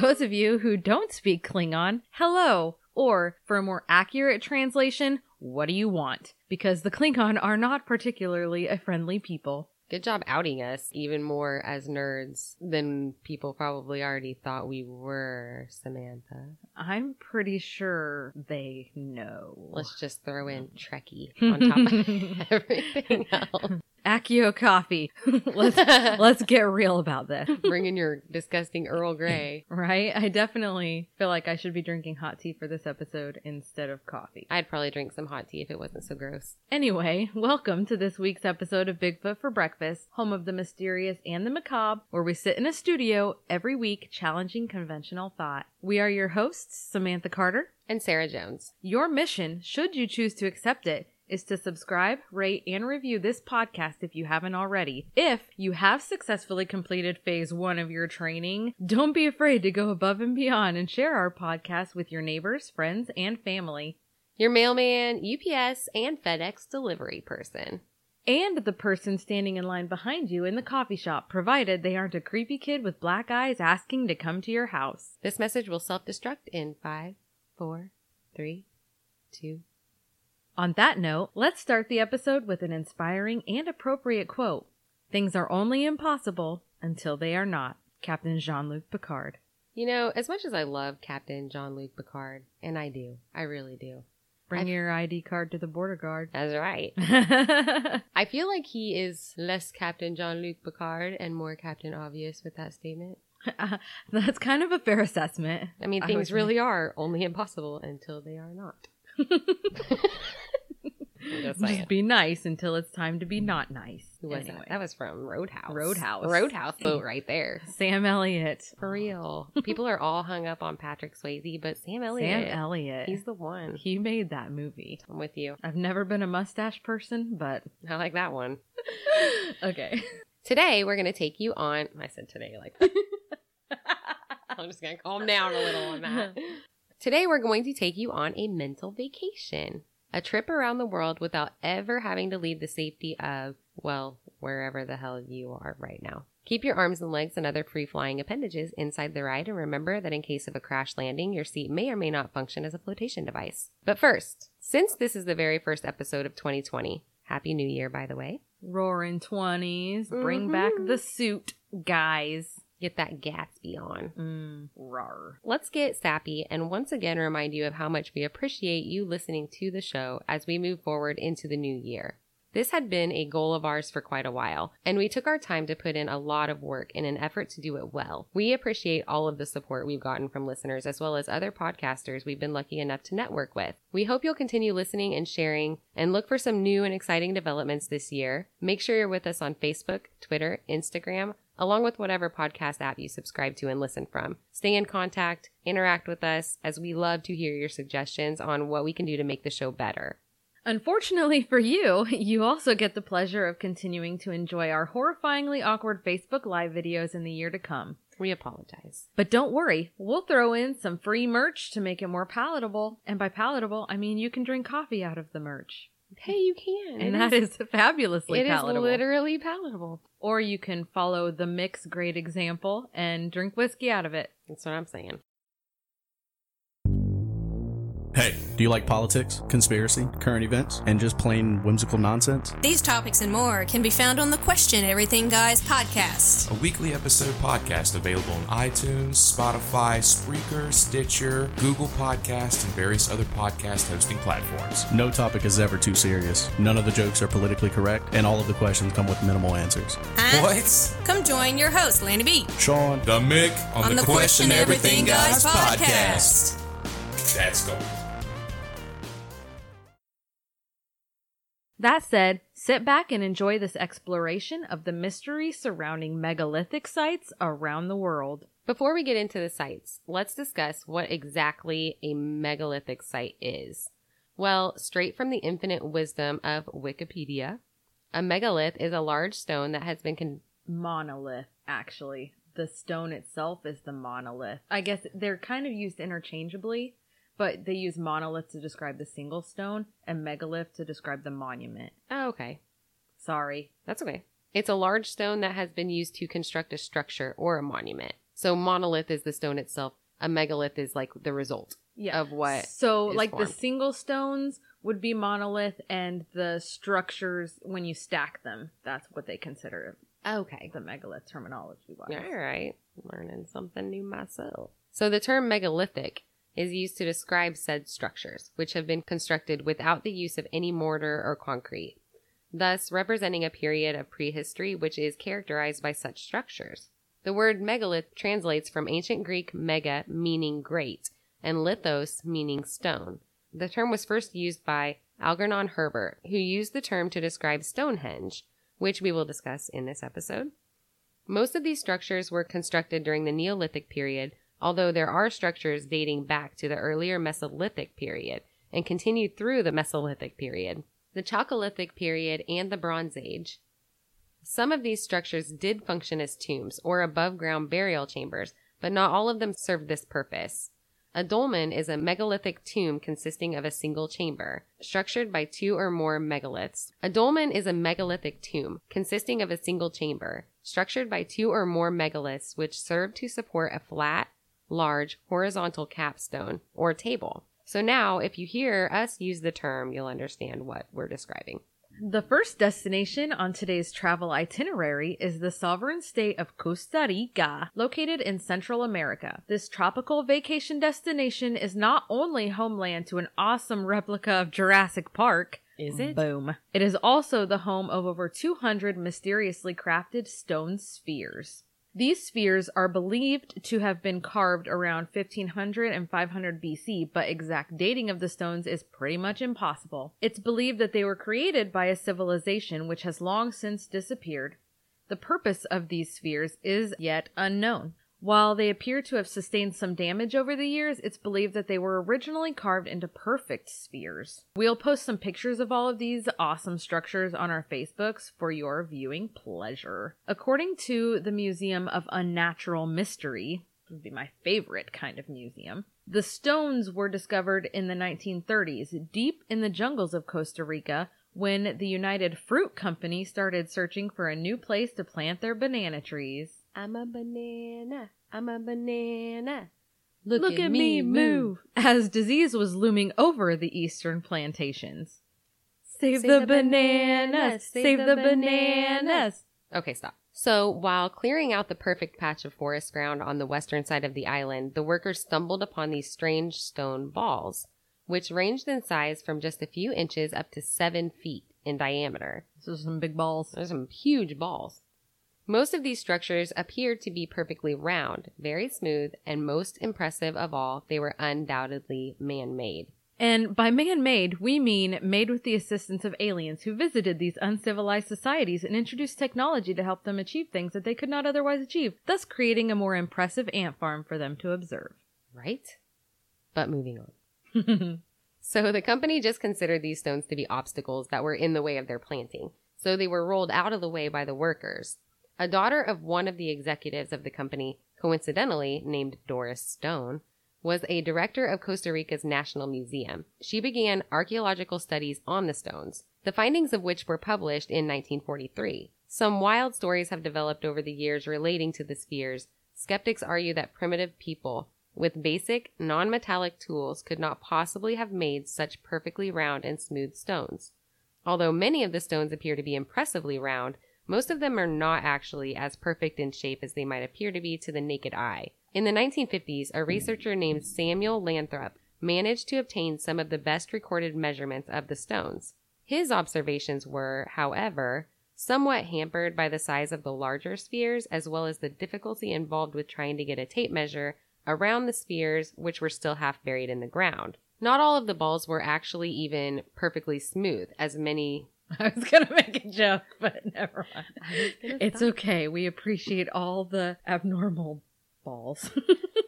those of you who don't speak Klingon, hello. Or, for a more accurate translation, what do you want? Because the Klingon are not particularly a friendly people. Good job outing us even more as nerds than people probably already thought we were, Samantha. I'm pretty sure they know. Let's just throw in Trekkie on top of everything else. Accio coffee. let's let's get real about this. Bring in your disgusting Earl Grey. Right? I definitely feel like I should be drinking hot tea for this episode instead of coffee. I'd probably drink some hot tea if it wasn't so gross. Anyway, welcome to this week's episode of Bigfoot for Breakfast, home of the mysterious and the macabre, where we sit in a studio every week challenging conventional thought. We are your hosts, Samantha Carter. And Sarah Jones. Your mission, should you choose to accept it, is to subscribe, rate, and review this podcast if you haven't already. If you have successfully completed phase one of your training, don't be afraid to go above and beyond and share our podcast with your neighbors, friends, and family. Your mailman, UPS, and FedEx delivery person. And the person standing in line behind you in the coffee shop, provided they aren't a creepy kid with black eyes asking to come to your house. This message will self destruct in five, four, three, two. On that note, let's start the episode with an inspiring and appropriate quote Things are only impossible until they are not. Captain Jean Luc Picard. You know, as much as I love Captain Jean Luc Picard, and I do, I really do. Bring I've- your ID card to the border guard. That's right. I feel like he is less Captain Jean Luc Picard and more Captain Obvious with that statement. That's kind of a fair assessment. I mean, things would really are only impossible until they are not. Just. Just be nice until it's time to be not nice. Who was Anyway. that? That was from Roadhouse. Roadhouse. Roadhouse boat right there. Sam Elliott. For real. People are all hung up on Patrick Swayze, but Sam Elliott. Sam Elliott. He's the one. he made that movie. I'm with you. I've never been a mustache person, but I like that one. okay. Today, we're going to take you on. I said today like that. I'm just going to calm down a little on that. Today, we're going to take you on a mental vacation. A trip around the world without ever having to leave the safety of, well, wherever the hell you are right now. Keep your arms and legs and other free flying appendages inside the ride and remember that in case of a crash landing, your seat may or may not function as a flotation device. But first, since this is the very first episode of 2020, Happy New Year, by the way. Roaring 20s. Bring back Mhm. the suit, guys. Get that Gatsby on. Mm. Let's get sappy and once again remind you of how much we appreciate you listening to the show as we move forward into the new year. This had been a goal of ours for quite a while, and we took our time to put in a lot of work in an effort to do it well. We appreciate all of the support we've gotten from listeners as well as other podcasters we've been lucky enough to network with. We hope you'll continue listening and sharing and look for some new and exciting developments this year. Make sure you're with us on Facebook, Twitter, Instagram, along with whatever podcast app you subscribe to and listen from. Stay in contact, interact with us, as we love to hear your suggestions on what we can do to make the show better. Unfortunately for you, you also get the pleasure of continuing to enjoy our horrifyingly awkward Facebook Live videos in the year to come. We apologize. But don't worry, we'll throw in some free merch to make it more palatable. And by palatable, I mean you can drink coffee out of the merch. Hey, you can. And It that is fabulously It is palatable. literally palatable. or you can follow the Mick's great example and drink whiskey out of it. That's what I'm saying. Hey, do you like politics, conspiracy, current events, and just plain whimsical nonsense? These topics and more can be found on the Question Everything Guys podcast. a weekly episode podcast available on iTunes, Spotify, Spreaker, Stitcher, Google Podcast, and various other podcast hosting platforms. No topic is ever too serious. None of the jokes are politically correct, and all of the questions come with minimal answers. Huh? What? Come join your host, Lanny B, Sean, The Mick on, on the Question Everything Guys podcast. That's gold. That said, sit back and enjoy this exploration of the mystery surrounding megalithic sites around the world. Before we get into the sites, let's discuss what exactly a megalithic site is. Well, straight from the infinite wisdom of Wikipedia, a megalith is a large stone that has been con- Monolith, actually. the stone itself is the monolith. I guess they're kind of used interchangeably, but they use monolith to describe the single stone and megalith to describe the monument. Oh, okay. Sorry. That's okay. It's a large stone that has been used to construct a structure or a monument. So monolith is the stone itself. A megalith is like the result. Yeah. Of what So like formed. the single stones would be monolith and the structures when you stack them, that's what they consider Okay. the megalith terminology wise. All right. Learning something new myself. So the term megalithic is used to describe said structures, which have been constructed without the use of any mortar or concrete, thus representing a period of prehistory which is characterized by such structures. The word megalith translates from ancient Greek mega, meaning great, and lithos, meaning stone. The term was first used by Algernon Herbert, who used the term to describe Stonehenge, which we will discuss in this episode. Most of these structures were constructed during the Neolithic period, although there are structures dating back to the earlier Mesolithic period and continued through the Mesolithic period, the Chalcolithic period, and the Bronze Age. Some of these structures did function as tombs or above ground burial chambers, but not all of them served this purpose. A dolmen is a megalithic tomb consisting of a single chamber, structured by two or more megaliths. A dolmen is a megalithic tomb consisting of a single chamber, structured by two or more megaliths, which serve to support a flat, large, horizontal capstone or table. So now, if you hear us use the term, you'll understand what we're describing. The first destination on today's travel itinerary is the sovereign state of Costa Rica, located in Central America. This tropical vacation destination is not only homeland to an awesome replica of Jurassic Park, Is it? Boom. It is also the home of over 200 mysteriously crafted stone spheres. These spheres are believed to have been carved around 1500 and 500 BC, but exact dating of the stones is pretty much impossible. It's believed that they were created by a civilization which has long since disappeared. The purpose of these spheres is yet unknown. While they appear to have sustained some damage over the years, it's believed that they were originally carved into perfect spheres. We'll post some pictures of all of these awesome structures on our Facebooks for your viewing pleasure. According to the Museum of Unnatural Mystery, would be my favorite kind of museum. The stones were discovered in the 1930s, deep in the jungles of Costa Rica, when the United Fruit Company started searching for a new place to plant their banana trees. I'm a banana. I'm a banana. Look, at, me move. As disease was looming over the eastern plantations. Save, the, bananas, save the bananas. Okay, stop. So, while clearing out the perfect patch of forest ground on the western side of the island, the workers stumbled upon these strange stone balls, which ranged in size from just a few inches up to seven feet in diameter. This is some big balls. There's some huge balls. Most of these structures appeared to be perfectly round, very smooth, and most impressive of all, they were undoubtedly man made. And by man made, we mean made with the assistance of aliens who visited these uncivilized societies and introduced technology to help them achieve things that they could not otherwise achieve, thus creating a more impressive ant farm for them to observe. Right? But moving on. So the company just considered these stones to be obstacles that were in the way of their planting. So they were rolled out of the way by the workers. A daughter of one of the executives of the company, coincidentally named Doris Stone, was a director of Costa Rica's National Museum. She began archaeological studies on the stones, the findings of which were published in 1943. Some wild stories have developed over the years relating to the spheres. Skeptics argue that primitive people with basic, non metallic tools could not possibly have made such perfectly round and smooth stones. Although many of the stones appear to be impressively round, most of them are not actually as perfect in shape as they might appear to be to the naked eye. In the 1950s, a researcher named Samuel Lothrop managed to obtain some of the best recorded measurements of the stones. His observations were, however, somewhat hampered by the size of the larger spheres as well as the difficulty involved with trying to get a tape measure around the spheres, which were still half buried in the ground. Not all of the balls were actually even perfectly smooth, as many. I was gonna make a joke, but never mind. It's okay. We appreciate all the abnormal balls.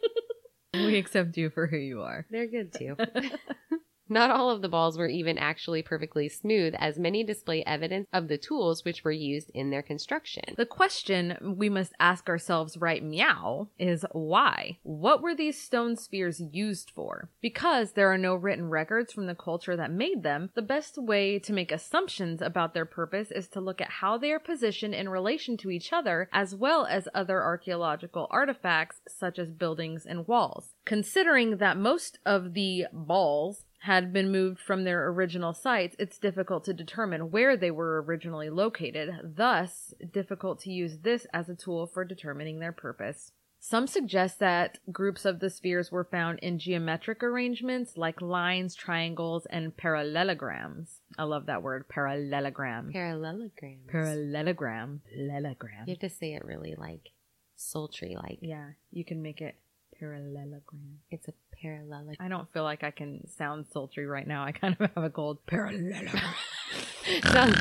we accept you for who you are. They're good too. Not all of the balls were even actually perfectly smooth, as many display evidence of the tools which were used in their construction. The question we must ask ourselves right meow is why? What were these stone spheres used for? Because there are no written records from the culture that made them, the best way to make assumptions about their purpose is to look at how they are positioned in relation to each other as well as other archaeological artifacts such as buildings and walls. Considering that most of the balls had been moved from their original sites, it's difficult to determine where they were originally located, thus, difficult to use this as a tool for determining their purpose. Some suggest that groups of the spheres were found in geometric arrangements like lines, triangles, and parallelograms. I love that word, parallelogram. Parallelograms. Parallelogram. Parallelogram. you have to say it really like sultry, like Yeah, you can make it parallelogram. it's a parallelogram. I don't feel like I can sound sultry right now. I kind of have a cold. Parallelogram. Sounds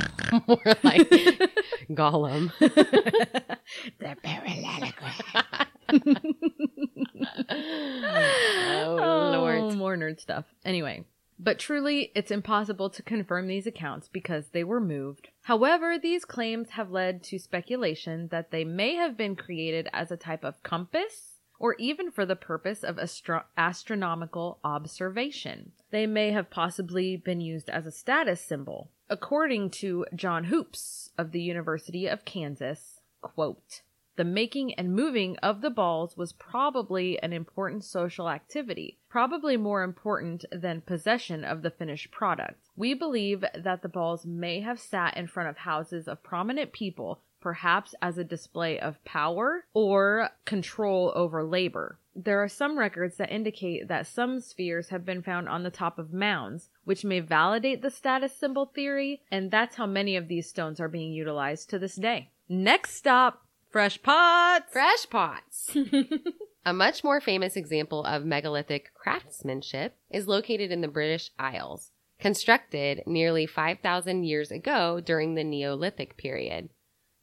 more like Gollum. the parallelogram. oh, Lord. Oh, more nerd stuff. Anyway, but truly, it's impossible to confirm these accounts because they were moved. However, these claims have led to speculation that they may have been created as a type of compass or even for the purpose of astro- astronomical observation. They may have possibly been used as a status symbol. According to John Hoopes of the University of Kansas, quote, the making and moving of the balls was probably an important social activity, probably more important than possession of the finished product. We believe that the balls may have sat in front of houses of prominent people, perhaps as a display of power or control over labor. There are some records that indicate that some spheres have been found on the top of mounds, which may validate the status symbol theory, and that's how many of these stones are being utilized to this day. Next stop, fresh pots. Fresh pots. a much more famous example of megalithic craftsmanship is located in the British Isles, constructed nearly 5,000 years ago during the Neolithic period.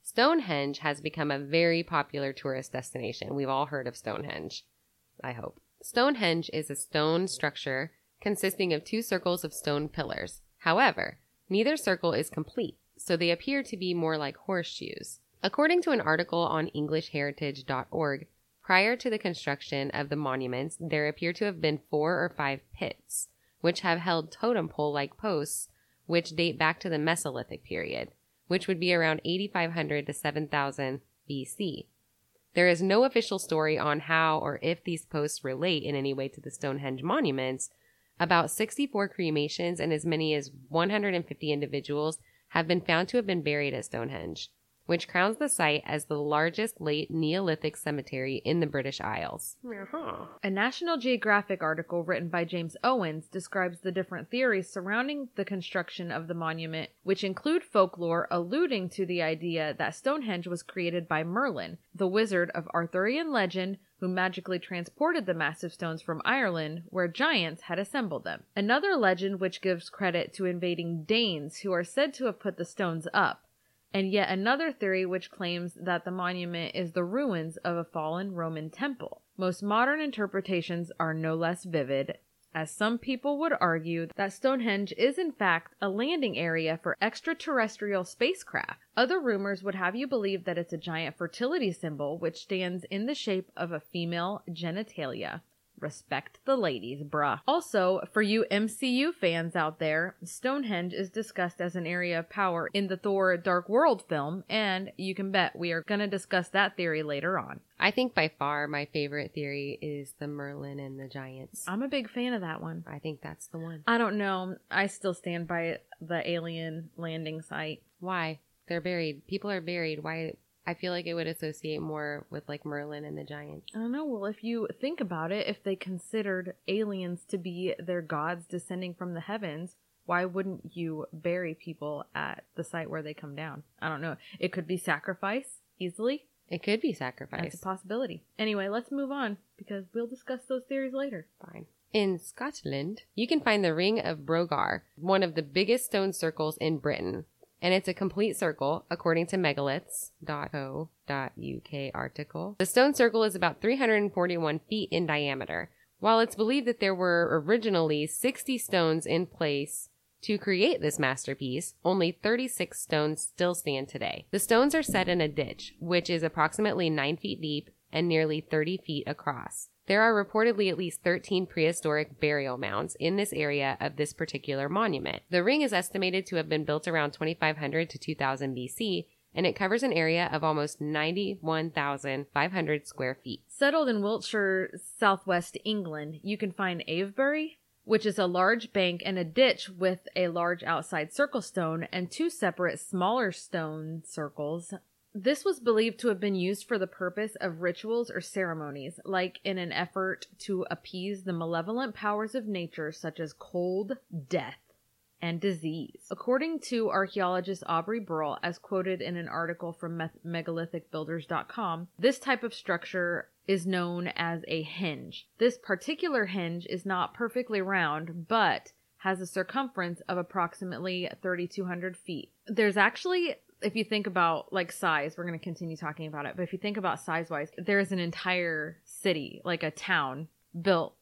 Stonehenge has become a very popular tourist destination. We've all heard of Stonehenge, I hope. Stonehenge is a stone structure consisting of two circles of stone pillars. However, neither circle is complete, so they appear to be more like horseshoes. According to an article on EnglishHeritage.org, prior to the construction of the monuments, there appear to have been four or five pits, which have held totem pole like posts, which date back to the Mesolithic period, which would be around 8500 to 7000 BC. There is no official story on how or if these posts relate in any way to the Stonehenge monuments. About 64 cremations and as many as 150 individuals have been found to have been buried at Stonehenge, which crowns the site as the largest late Neolithic cemetery in the British Isles. Uh-huh. A National Geographic article written by James Owens describes the different theories surrounding the construction of the monument, which include folklore alluding to the idea that Stonehenge was created by Merlin, the wizard of Arthurian legend who magically transported the massive stones from Ireland, where giants had assembled them. Another legend which gives credit to invading Danes who are said to have put the stones up and yet another theory which claims that the monument is the ruins of a fallen Roman temple. Most modern interpretations are no less vivid, as some people would argue that Stonehenge is in fact a landing area for extraterrestrial spacecraft. Other rumors would have you believe that it's a giant fertility symbol which stands in the shape of a female genitalia. Respect the ladies, bruh. Also, for you MCU fans out there, Stonehenge is discussed as an area of power in the Thor Dark World film, and you can bet we are going to discuss that theory later on. I think by far my favorite theory is the Merlin and the Giants. I'm a big fan of that one. I think that's the one. I don't know. I still stand by the alien landing site. Why? They're buried. People are buried. Why? I feel like it would associate more with like Merlin and the Giants. I don't know. Well, if you think about it, if they considered aliens to be their gods descending from the heavens, why wouldn't you bury people at the site where they come down? I don't know. It could be sacrifice easily. It could be sacrifice. That's a possibility. Anyway, let's move on because we'll discuss those theories later. Fine. In Scotland, you can find the Ring of Brodgar, one of the biggest stone circles in Britain. And it's a complete circle, according to megaliths.co.uk article. The stone circle is about 341 feet in diameter, While it's believed that there were originally 60 stones in place to create this masterpiece, only 36 stones still stand today. The stones are set in a ditch, which is approximately 9 feet deep and nearly 30 feet across. There are reportedly at least 13 prehistoric burial mounds in this area of this particular monument. The ring is estimated to have been built around 2500 to 2000 BC, and it covers an area of almost 91,500 square feet. Settled in Wiltshire, southwest England, you can find Avebury, which is a large bank and a ditch with a large outside circle stone and two separate smaller stone circles. This was believed to have been used for the purpose of rituals or ceremonies, like in an effort to appease the malevolent powers of nature, such as cold, death, and disease. According to archaeologist Aubrey Burl, as quoted in an article from megalithicbuilders.com, this type of structure is known as a henge. This particular henge is not perfectly round, but has a circumference of approximately 3,200 feet. There's actually if you think about like size, we're going to continue talking about it, but if you think about size wise, there is an entire city, like a town built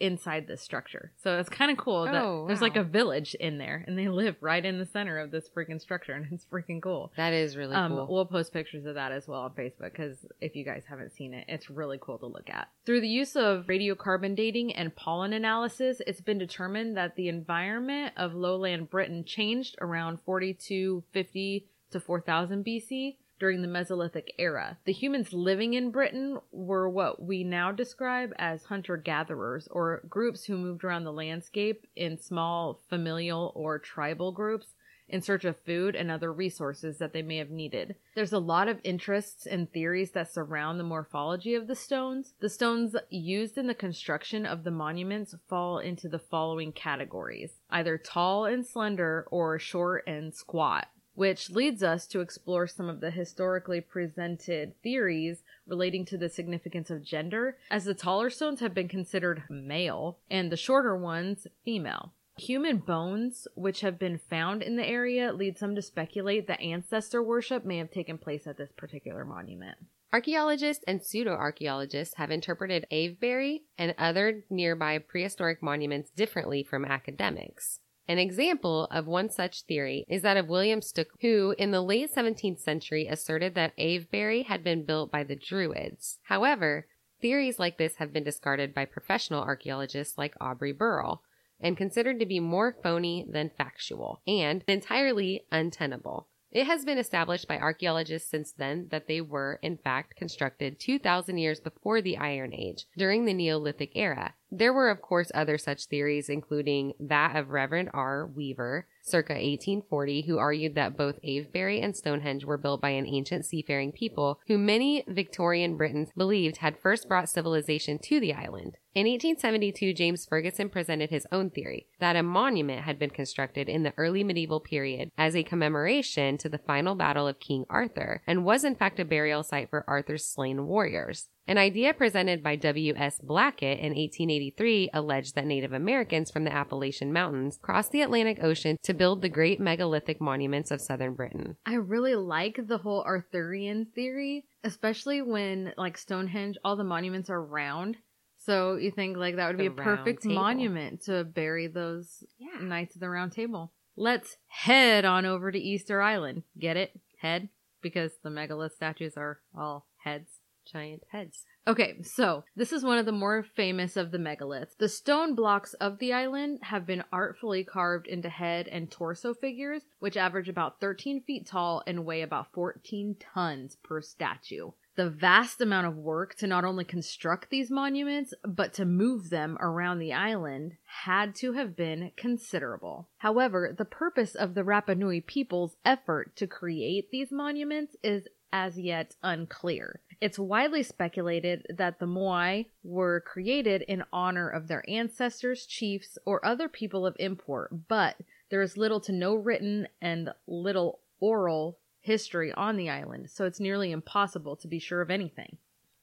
inside this structure. So it's kind of cool that Oh, there's like a village in there and they live right in the center of this freaking structure and it's freaking cool. That is really Um, cool. We'll post pictures of that as well on Facebook because if you guys haven't seen it, it's really cool to look at. Through the use of radiocarbon dating and pollen analysis, it's been determined that the environment of lowland Britain changed around 4250 to 4000 BC during the Mesolithic era. The humans living in Britain were what we now describe as hunter gatherers or groups who moved around the landscape in small familial or tribal groups in search of food and other resources that they may have needed. There's a lot of interests and theories that surround the morphology of the stones. The stones used in the construction of the monuments fall into the following categories either tall and slender or short and squat. Which leads us to explore some of the historically presented theories relating to the significance of gender, as the taller stones have been considered male and the shorter ones female. Human bones, which have been found in the area, lead some to speculate that ancestor worship may have taken place at this particular monument. Archaeologists and pseudo archaeologists have interpreted Avebury and other nearby prehistoric monuments differently from academics. An example of one such theory is that of William Stook, who in the late 17th century asserted that Avebury had been built by the Druids. However, theories like this have been discarded by professional archaeologists like Aubrey Burl and considered to be more phony than factual and entirely untenable. It has been established by archaeologists since then that they were, in fact, constructed 2,000 years before the Iron Age, during the Neolithic era. There were, of course, other such theories, including that of Reverend R. Weaver, circa 1840, who argued that both Avebury and Stonehenge were built by an ancient seafaring people who many Victorian Britons believed had first brought civilization to the island. In 1872, James Fergusson presented his own theory that a monument had been constructed in the early medieval period as a commemoration to the final battle of King Arthur and was in fact a burial site for Arthur's slain warriors. An idea presented by W.S. Blackett in 1883 alleged that Native Americans from the Appalachian Mountains crossed the Atlantic Ocean to build the great megalithic monuments of southern Britain. I really like the whole Arthurian theory, especially when like Stonehenge, all the monuments are round. So you think like that would The be a perfect table. monument to bury those Yeah. Knights of the Round Table. Let's head on over to Easter Island. Get it? Head? Because the megalith statues are all heads. Giant heads. Okay, so this is one of the more famous of the megaliths. The stone blocks of the island have been artfully carved into head and torso figures, which average about 13 feet tall and weigh about 14 tons per statue. The vast amount of work to not only construct these monuments, but to move them around the island had to have been considerable. However, the purpose of the Rapa Nui people's effort to create these monuments is as yet unclear. It's widely speculated that the Moai were created in honor of their ancestors, chiefs, or other people of import, but there is little to no written and little oral history on the island, so it's nearly impossible to be sure of anything.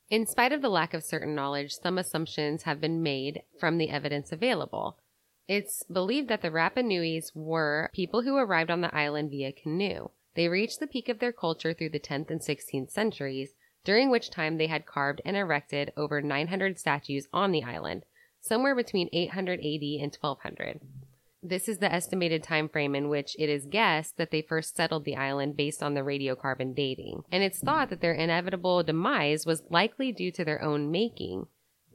In spite of the lack of certain knowledge, some assumptions have been made from the evidence available. It's believed that the Rapa Nuis were people who arrived on the island via canoe. They reached the peak of their culture through the 10th and 16th centuries, during which time they had carved and erected over 900 statues on the island, somewhere between 880 and 1200. This is the estimated time frame in which it is guessed that they first settled the island based on the radiocarbon dating, and it's thought that their inevitable demise was likely due to their own making.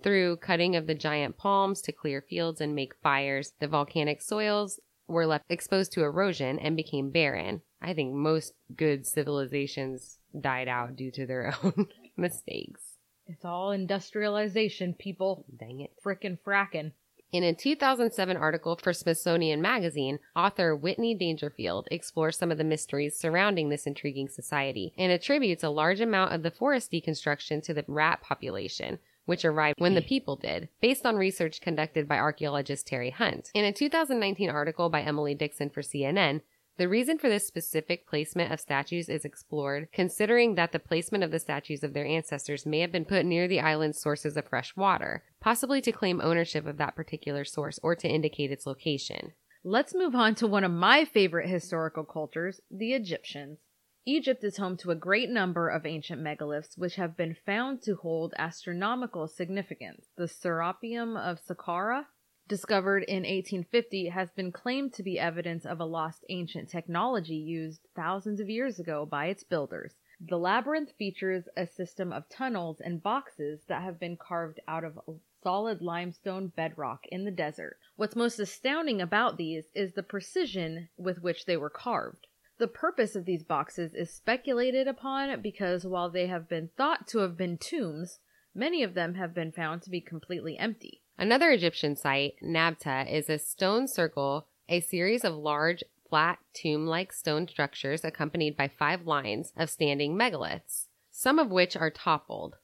Through cutting of the giant palms to clear fields and make fires, the volcanic soils were left exposed to erosion and became barren. I think most good civilizations died out due to their own mistakes. It's all industrialization, people. Dang it. Frickin' frackin'. In a 2007 article for Smithsonian Magazine, author Whitney Dangerfield explores some of the mysteries surrounding this intriguing society and attributes a large amount of the forest deconstruction to the rat population, which arrived when the hmm. people did, based on research conducted by archaeologist Terry Hunt. In a 2019 article by Emily Dixon for CNN, the reason for this specific placement of statues is explored, considering that the placement of the statues of their ancestors may have been put near the island's sources of fresh water, possibly to claim ownership of that particular source or to indicate its location. Let's move on to one of my favorite historical cultures, the Egyptians. Egypt is home to a great number of ancient megaliths which have been found to hold astronomical significance. The Serapeum of Saqqara, discovered in 1850, has been claimed to be evidence of a lost ancient technology used thousands of years ago by its builders. The labyrinth features a system of tunnels and boxes that have been carved out of solid limestone bedrock in the desert. What's most astounding about these is the precision with which they were carved. The purpose of these boxes is speculated upon because while they have been thought to have been tombs, many of them have been found to be completely empty. Another Egyptian site, Nabta, is a stone circle, a series of large, flat, tomb like stone structures accompanied by five lines of standing megaliths, some of which are toppled.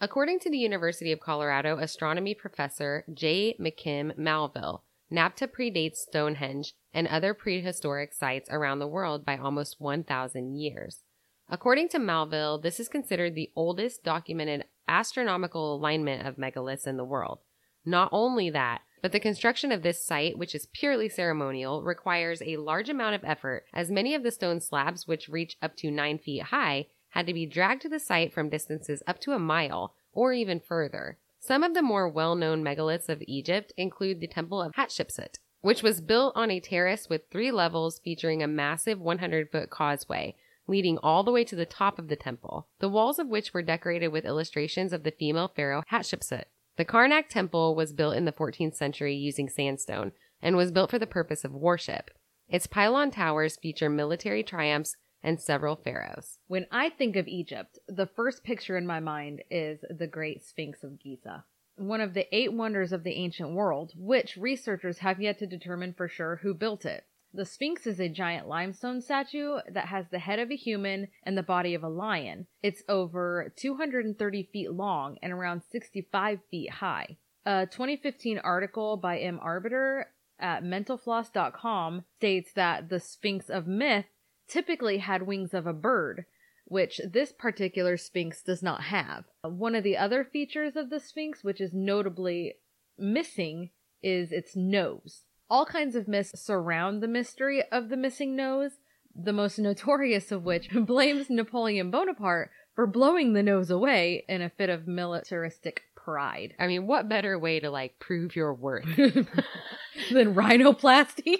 According to the University of Colorado astronomy professor J. McKim Malville, Nabta predates Stonehenge and other prehistoric sites around the world by almost 1,000 years. According to Malville, this is considered the oldest documented astronomical alignment of megaliths in the world. Not only that, but the construction of this site, which is purely ceremonial, requires a large amount of effort, as many of the stone slabs, which reach up to nine feet high, had to be dragged to the site from distances up to a mile or even further. Some of the more well known megaliths of Egypt include the Temple of Hatshepsut, which was built on a terrace with three levels featuring a massive 100 foot causeway leading all the way to the top of the temple, the walls of which were decorated with illustrations of the female pharaoh Hatshepsut. The Karnak temple was built in the 14th century using sandstone and was built for the purpose of worship. Its pylon towers feature military triumphs and several pharaohs. When I think of Egypt, the first picture in my mind is the Great Sphinx of Giza, one of the eight wonders of the ancient world, which researchers have yet to determine for sure who built it. The Sphinx is a giant limestone statue that has the head of a human and the body of a lion. It's over 230 feet long and around 65 feet high. A 2015 article by M. Arbeiter at mentalfloss.com states that the Sphinx of myth typically had wings of a bird, which this particular Sphinx does not have. One of the other features of the Sphinx, which is notably missing, is its nose. All kinds of myths surround the mystery of the missing nose, the most notorious of which blames Napoleon Bonaparte for blowing the nose away in a fit of militaristic pride. I mean, what better way to like prove your worth? Than rhinoplasty?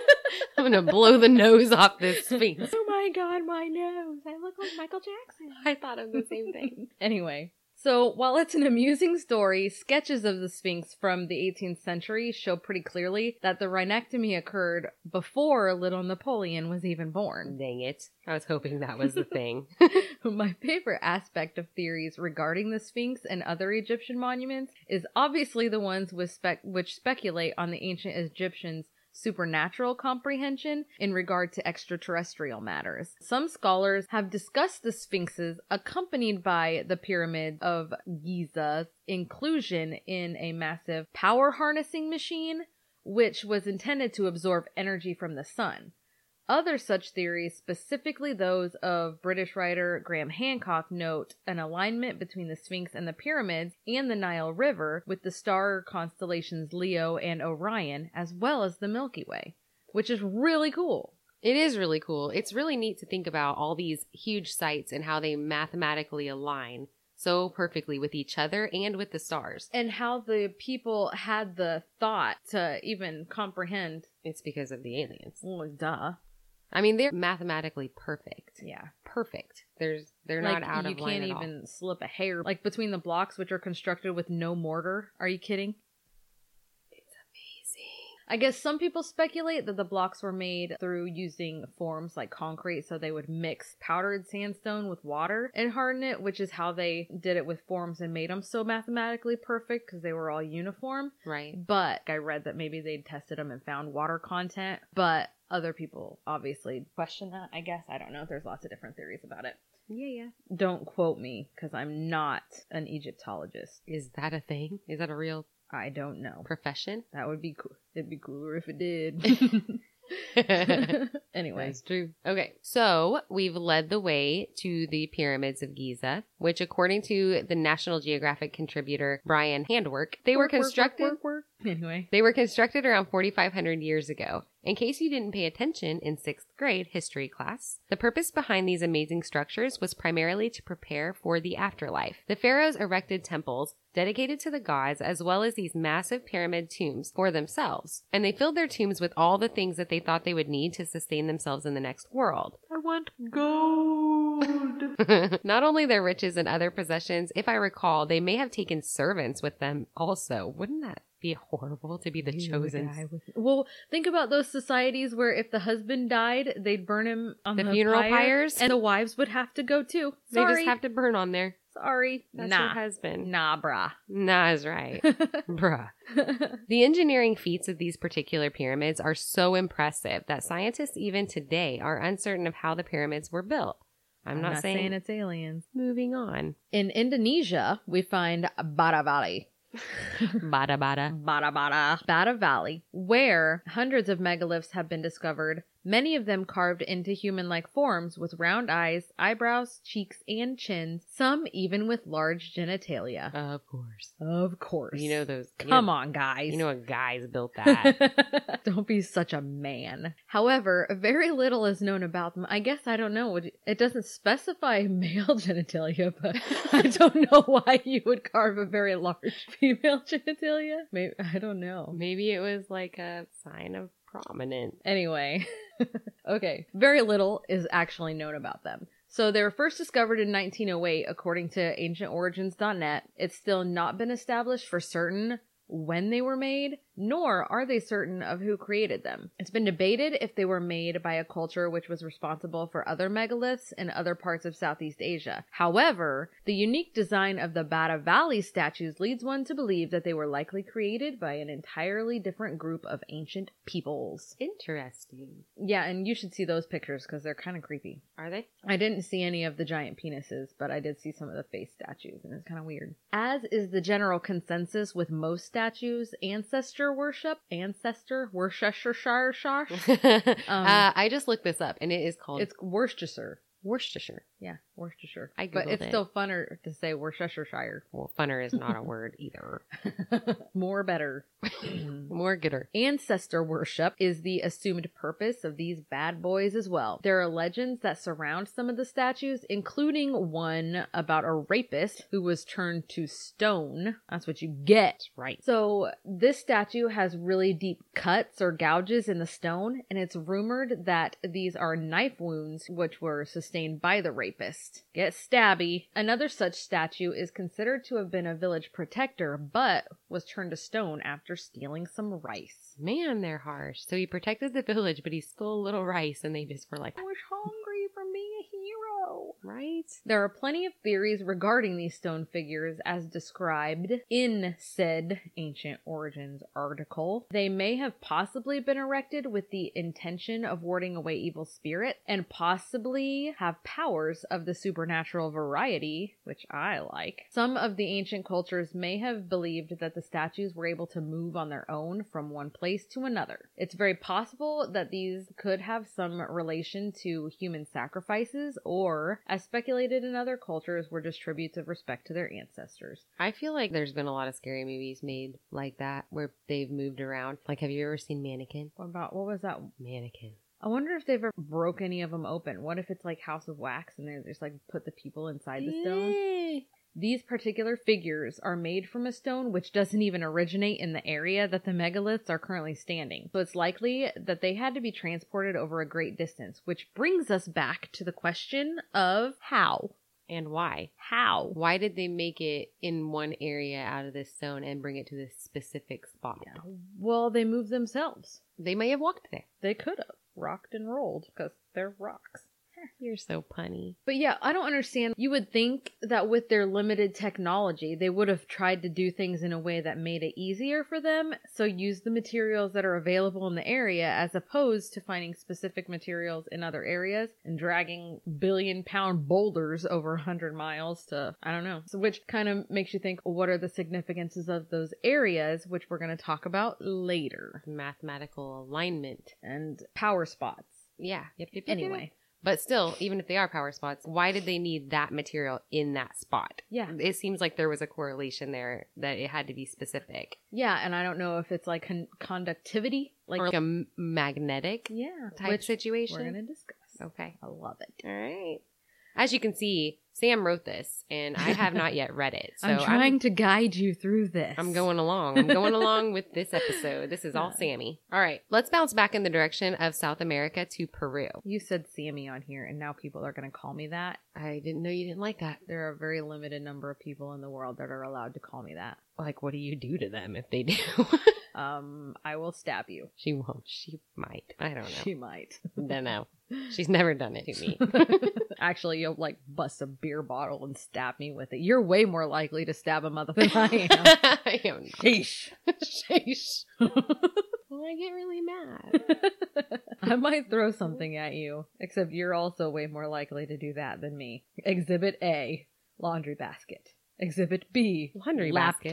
I'm gonna blow the nose off this sphinx. oh my god, my nose. I look like Michael Jackson. I thought of the same thing. Anyway, so while it's an amusing story, sketches of the Sphinx from the 18th century show pretty clearly that the rhinectomy occurred before little Napoleon was even born. Dang it. I was hoping that was the thing. My favorite aspect of theories regarding the Sphinx and other Egyptian monuments is obviously the ones with spec- which speculate on the ancient Egyptians supernatural comprehension in regard to extraterrestrial matters. Some scholars have discussed the sphinxes accompanied by the pyramid of Giza's inclusion in a massive power harnessing machine, which was intended to absorb energy from the sun. Other such theories, specifically those of British writer Graham Hancock, note an alignment between the Sphinx and the pyramids and the Nile River with the star constellations Leo and Orion, as well as the Milky Way, which is really cool. It is really cool. It's really neat to think about all these huge sites and how they mathematically align so perfectly with each other and with the stars. And how the people had the thought to even comprehend. It's because of the aliens. Well, duh. I mean, they're mathematically perfect. Yeah. Perfect. There's they're like, not out you of line You can't at all. even slip a hair like between the blocks which are constructed with no mortar are you kidding It's amazing. I guess some people speculate that the blocks were made through using forms like concrete, so they would mix powdered sandstone with water and harden it, which is how they did it with forms and made them so mathematically perfect because they were all uniform. Right. But I read that maybe they tested them and found water content, but other people obviously question that, I guess. I don't know. If there's lots of different theories about it. Yeah, yeah. Don't quote me because I'm not an Egyptologist. Is that a thing? Is that a real I don't know. profession? That would be cool. It'd be cooler if it did. anyway, That's true. Okay, so we've led the way to the pyramids of Giza, which, according to the National Geographic contributor Brian Handwerk, they were Work, work, constructed. work, work. Anyway, They were constructed around 4,500 years ago. In case you didn't pay attention in sixth grade history class, the purpose behind these amazing structures was primarily to prepare for the afterlife. The pharaohs erected temples dedicated to the gods as well as these massive pyramid tombs for themselves, and they filled their tombs with all the things that they thought they would need to sustain themselves in the next world. I want gold. Not only their riches and other possessions, if I recall, they may have taken servants with them also. Wouldn't that be horrible to be the chosen well, think about those societies where if the husband died, they'd burn him on The the, funeral pyre, pyres? and the wives would have to go too. They just have to burn on there. Sorry, That's nah, your husband. nah, brah. Nah is right. Bruh. The engineering feats of these particular pyramids are so impressive that scientists even today are uncertain of how the pyramids were built. I'm, not, saying, it's aliens. moving on. In Indonesia, we find Bada Valley. Bada bada. Bada Bada. Bada Valley, where hundreds of megaliths have been discovered, many of them carved into human like forms with round eyes, eyebrows, cheeks, and chins, some even with large genitalia. Of course. Of course. You know those. you Come know- on, guys. You know what guys built that. don't be such a man. However, very little is known about them. I guess I don't know. It doesn't specify male genitalia, but I don't know why you would carve a very large female genitalia. Maybe I don't know. Maybe it was like a sign of prominence. Anyway, okay. Very little is actually known about them. So they were first discovered in 1908, according to AncientOrigins.net. It's still not been established for certain when they were made, nor are they certain of who created them. It's been debated if they were made by a culture which was responsible for other megaliths in other parts of Southeast Asia. However, the unique design of the Bada Valley statues leads one to believe that they were likely created by an entirely different group of ancient peoples. Interesting. Yeah, and you should see those pictures because they're kind of creepy. Are they? I didn't see any of the giant penises, but I did see some of the face statues, and it's kind of weird. As is the general consensus with most statues, ancestor worship, ancestor Worcestershire, uh, I just looked this up and it is called it's Worcestershire. Worcestershire. Yeah, Worcestershire. I but it's it. still funner to say Worcestershire. Well, funner is not a word either. More better. Mm. More gooder. Ancestor worship is the assumed purpose of these bad boys as well. There are legends that surround some of the statues, including one about a rapist who was turned to stone. That's what you get. Right. So, this statue has really deep cuts or gouges in the stone, and it's rumored that these are knife wounds which were sustained by the rapist. Get stabby. Another such statue is considered to have been a village protector, but was turned to stone after stealing some rice. Man, they're harsh. So he protected the village, but he stole a little rice and they just were like, From being a hero. right? There are plenty of theories regarding these stone figures as described in said Ancient Origins article. They may have possibly been erected with the intention of warding away evil spirit and possibly have powers of the supernatural variety, which I like. Some of the ancient cultures may have believed that the statues were able to move on their own from one place to another. It's very possible that these could have some relation to human sacrifices or, as speculated in other cultures, were just tributes of respect to their ancestors. I feel like there's been a lot of scary movies made like that where they've moved around. Like, have you ever seen Mannequin? What about, what was that? Mannequin. I wonder if they've ever broke any of them open. What if it's like House of Wax and they just like put the people inside the stone? These particular figures are made from a stone which doesn't even originate in the area that the megaliths are currently standing. So it's likely that they had to be transported over a great distance, which brings us back to the question of how. And why? How? Why did they make it in one area out of this stone and bring it to this specific spot? Well, they moved themselves. They may have walked there. They could have rocked and rolled because they're rocks. You're so punny. But yeah, I don't understand. You would think that with their limited technology, they would have tried to do things in a way that made it easier for them. So use the materials that are available in the area as opposed to finding specific materials in other areas and dragging billion pound boulders over 100 miles to, I don't know. So, which kind of makes you think, what are the significances of those areas, which we're going to talk about later? Mathematical alignment. And power spots. Yeah. Yep, yep, yep, yep. Anyway. But still, even if they are power spots, why did they need that material in that spot? Yeah. It seems like there was a correlation there that it had to be specific. Yeah, and I don't know if it's like con- conductivity, like, or like a m- magnetic yeah, type which situation. we're gonna discuss. Okay. I love it. All right. As you can see, Sam wrote this, and I have not yet read it. So I'm trying to guide you through this. I'm going along. I'm going along with this episode. This is all Sammy. All right, let's bounce back in the direction of South America to Peru. You said Sammy on here, and now people are going to call me that. I didn't know you didn't like that. There are a very limited number of people in the world that are allowed to call me that. Like, what do you do to them if they do? Um, I will stab you. she won't. She might. I don't know. She might. don't know. She's never done it to me. Actually, you'll like bust a beer bottle and stab me with it. You're way more likely to stab a mother than I am. I am not. Sheesh. Sheesh. well, I get really mad. I might throw something at you, except you're also way more likely to do that than me. Exhibit A, laundry basket. Exhibit B, Laundry basket.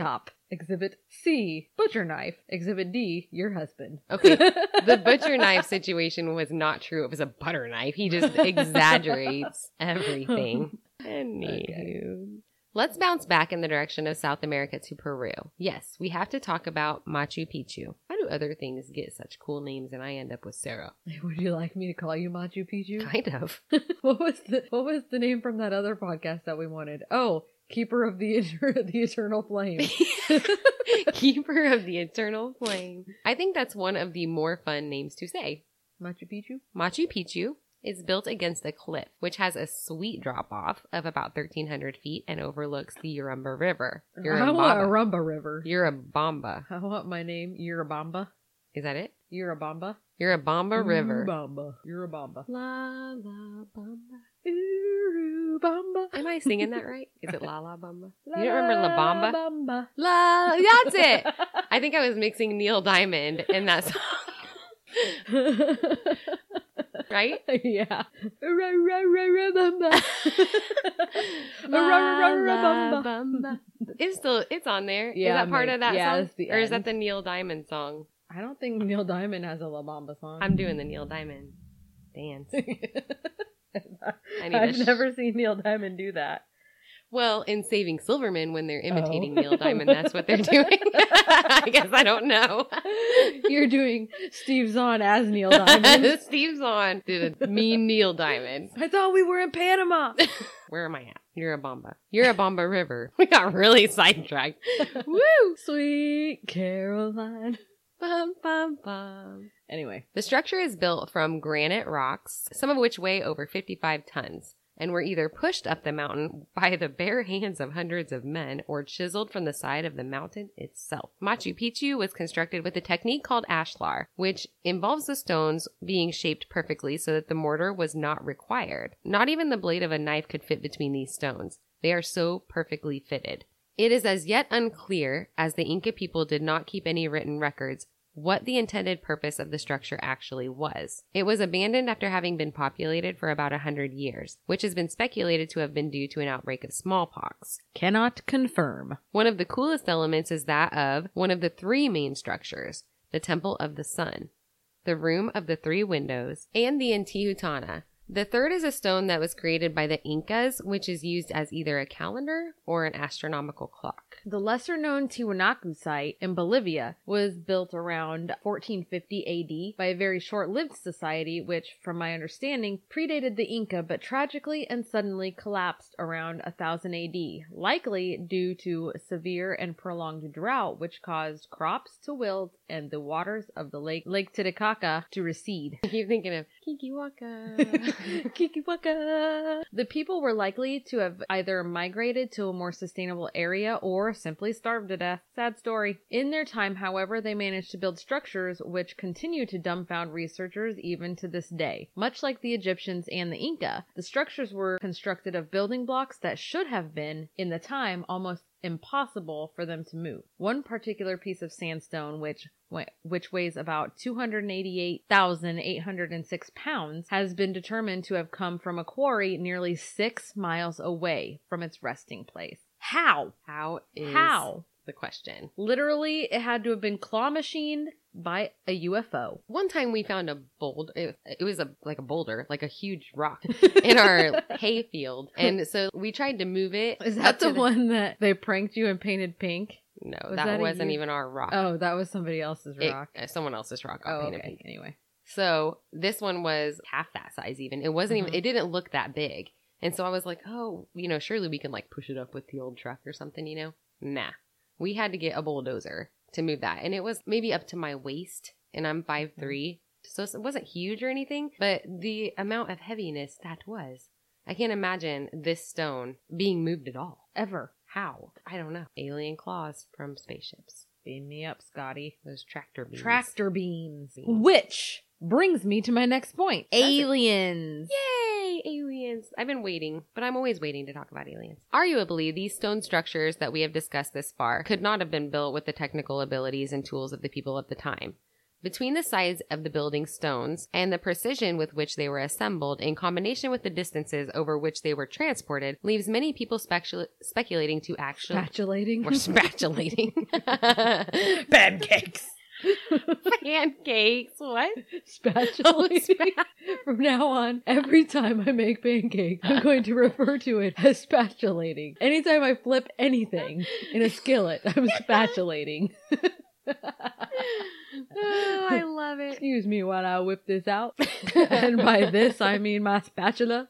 Exhibit C, butcher knife. Exhibit D, your husband. Okay, the butcher knife situation was not true. It was a butter knife. He just exaggerates everything. Anywho. Let's bounce back in the direction of South America to Peru. Yes, we have to talk about Machu Picchu. How do other things get such cool names and I end up with Sarah? Would you like me to call you Machu Picchu? Kind of. what was the What was the name from that other podcast that we wanted? Oh, Keeper of the the Eternal Flame. Keeper of the Eternal Flame. I think that's one of the more fun names to say. Machu Picchu. Machu Picchu is built against a cliff, which has a sweet drop off of about 1,300 feet and overlooks the Urumba River. I want Urubamba. Rumba River. Urubamba. I want my name Urubamba. Is that it? Urubamba. Urubamba River. Urubamba. Urubamba. La la bamba. Urubamba. Am I singing that right? Is it La La Bamba? You don't remember La Bamba? Bamba. La. That's it. I think I was mixing Neil Diamond in that song. right? yeah. Bamba. It's still it's on there. Is Yeah, that part of that Yeah, song? or is that the Neil Diamond song? I don't think Neil Diamond has a La Bamba song. I'm doing the Neil Diamond dance. I've sh- never seen Neil Diamond do that. Well, in Saving Silverman, when they're imitating Oh. Neil Diamond, that's what they're doing. I guess I don't know. You're doing Steve Zahn as Neil Diamond. Steve Zahn did a mean Neil Diamond. I thought we were in Panama. Where am I at? You're a Bomba. You're a Bomba River. We got really sidetracked. Woo! Sweet Caroline. Bum, bum, bum. Anyway, The structure is built from granite rocks, some of which weigh over 55 tons, and were either pushed up the mountain by the bare hands of hundreds of men or chiseled from the side of the mountain itself. Machu Picchu was constructed with a technique called ashlar, which involves the stones being shaped perfectly so that the mortar was not required. Not even the blade of a knife could fit between these stones. They are so perfectly fitted. It is as yet unclear, as the Inca people did not keep any written records, what the intended purpose of the structure actually was. It was abandoned after having been populated for about a hundred years, which has been speculated to have been due to an outbreak of smallpox. cannot confirm. One of the coolest elements is that of one of the three main structures, the Temple of the Sun, the Room of the Three Windows, and the Intihuatana. The third is a stone that was created by the Incas, which is used as either a calendar or an astronomical clock. The lesser known Tiwanaku site in Bolivia was built around 1450 AD by a very short lived society, which, from my understanding, predated the Inca but tragically and suddenly collapsed around 1000 AD, likely due to severe and prolonged drought, which caused crops to wilt and the waters of the lake, Lake Titicaca, to recede. You're thinking of Kikiwaka. Kikiwaka. The people were likely to have either migrated to a more sustainable area or simply starved to death. Sad story. In their time, however, they managed to build structures which continue to dumbfound researchers even to this day. Much like the Egyptians and the Inca, the structures were constructed of building blocks that should have been, in the time, almost impossible for them to move. One particular piece of sandstone, which which weighs about 288,806 pounds, has been determined to have come from a quarry nearly six miles away from its resting place. How? How is How? the question? Literally, it had to have been claw machined by a UFO. One time we found a boulder. It, it was a like a boulder, like a huge rock in our hay field, and so we tried to move it. Is that to the one that they pranked you and painted pink? No, Was that, that wasn't even our rock. Oh, that was somebody else's It- rock. uh, someone else's rock oh, painted okay. pink. Anyway. So this one was half that size even. It wasn't even Mhm. it didn't look that big. And so I was like, oh, you know, surely we can like push it up with the old truck or something, you know? Nah. We had to get a bulldozer to move that. And it was maybe up to my waist and I'm five mm-hmm. three, So it wasn't huge or anything, but the amount of heaviness that was. I can't imagine this stone being moved at all. Ever. How? I don't know. Alien claws from spaceships. Beam me up, Scotty. Those tractor beams. Tractor beams. Beams. Which brings me to my next point. Does it? Aliens. Yay, aliens. I've been waiting, but I'm always waiting to talk about aliens. Arguably, these stone structures that we have discussed this far could not have been built with the technical abilities and tools of the people of the time. Between the size of the building stones and the precision with which they were assembled, in combination with the distances over which they were transported, leaves many people specul- speculating to actually. Spatulating. Or spatulating. Pancakes. Pancakes. What? Spatulating. Oh, From now on, every time I make pancakes, I'm going to refer to it as spatulating. Anytime I flip anything in a skillet, I'm spatulating. oh, I love it. Excuse me while I whip this out. and by this, I mean my spatula.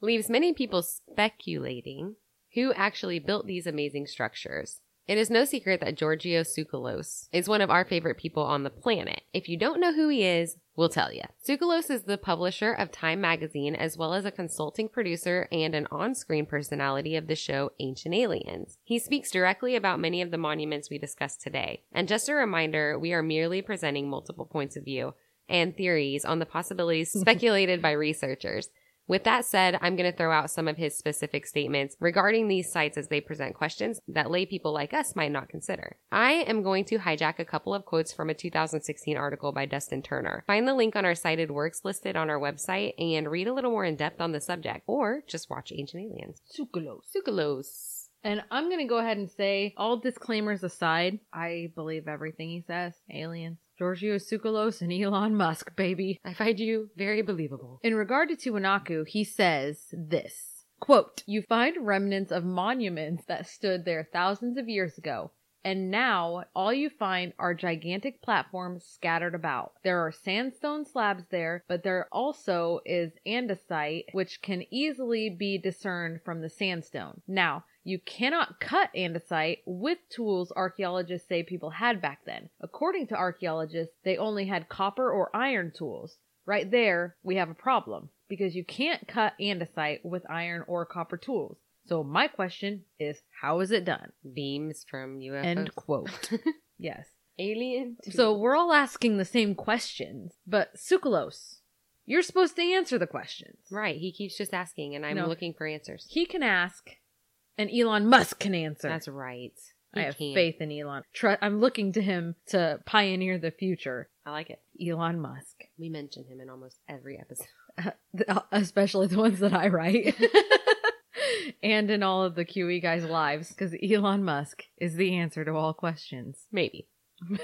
leaves many people speculating who actually built these amazing structures. It is no secret that Giorgio Tsoukalos is one of our favorite people on the planet. If you don't know who he is, we'll tell you. Tsoukalos is the publisher of Time magazine as well as a consulting producer and an on-screen personality of the show Ancient Aliens. He speaks directly about many of the monuments we discussed today. And just a reminder, we are merely presenting multiple points of view and theories on the possibilities speculated by researchers. With that said, I'm going to throw out some of his specific statements regarding these sites as they present questions that lay people like us might not consider. I am going to hijack a couple of quotes from a 2016 article by Dustin Turner. Find the link on our cited works listed on our website and read a little more in depth on the subject, or just watch Ancient Aliens. Sucralose. Tsoukalos. And I'm going to go ahead and say, all disclaimers aside, I believe everything he says. Aliens. Giorgio Tsoukalos and Elon Musk, baby. I find you very believable. In regard to Tiwanaku, he says this quote, You find remnants of monuments that stood there thousands of years ago. And now all you find are gigantic platforms scattered about. There are sandstone slabs there, but there also is andesite, which can easily be discerned from the sandstone. Now, you cannot cut andesite with tools archaeologists say people had back then. According to archaeologists, they only had copper or iron tools. Right there, we have a problem because you can't cut andesite with iron or copper tools. So my question is, how is it done? Beams from UFOs. End quote. yes. Alien. So we're all asking the same questions, but Tsoukalos, you're supposed to answer the questions. Right, he keeps just asking, and I'm No. looking for answers. He can ask, and Elon Musk can answer. That's right. I have can. faith in Elon. Tru- I'm looking to him to pioneer the future. I like it. Elon Musk, We mention him in almost every episode. Uh, uh, especially the ones that I write. and in all of the QE guys' lives, because Elon Musk is the answer to all questions. Maybe.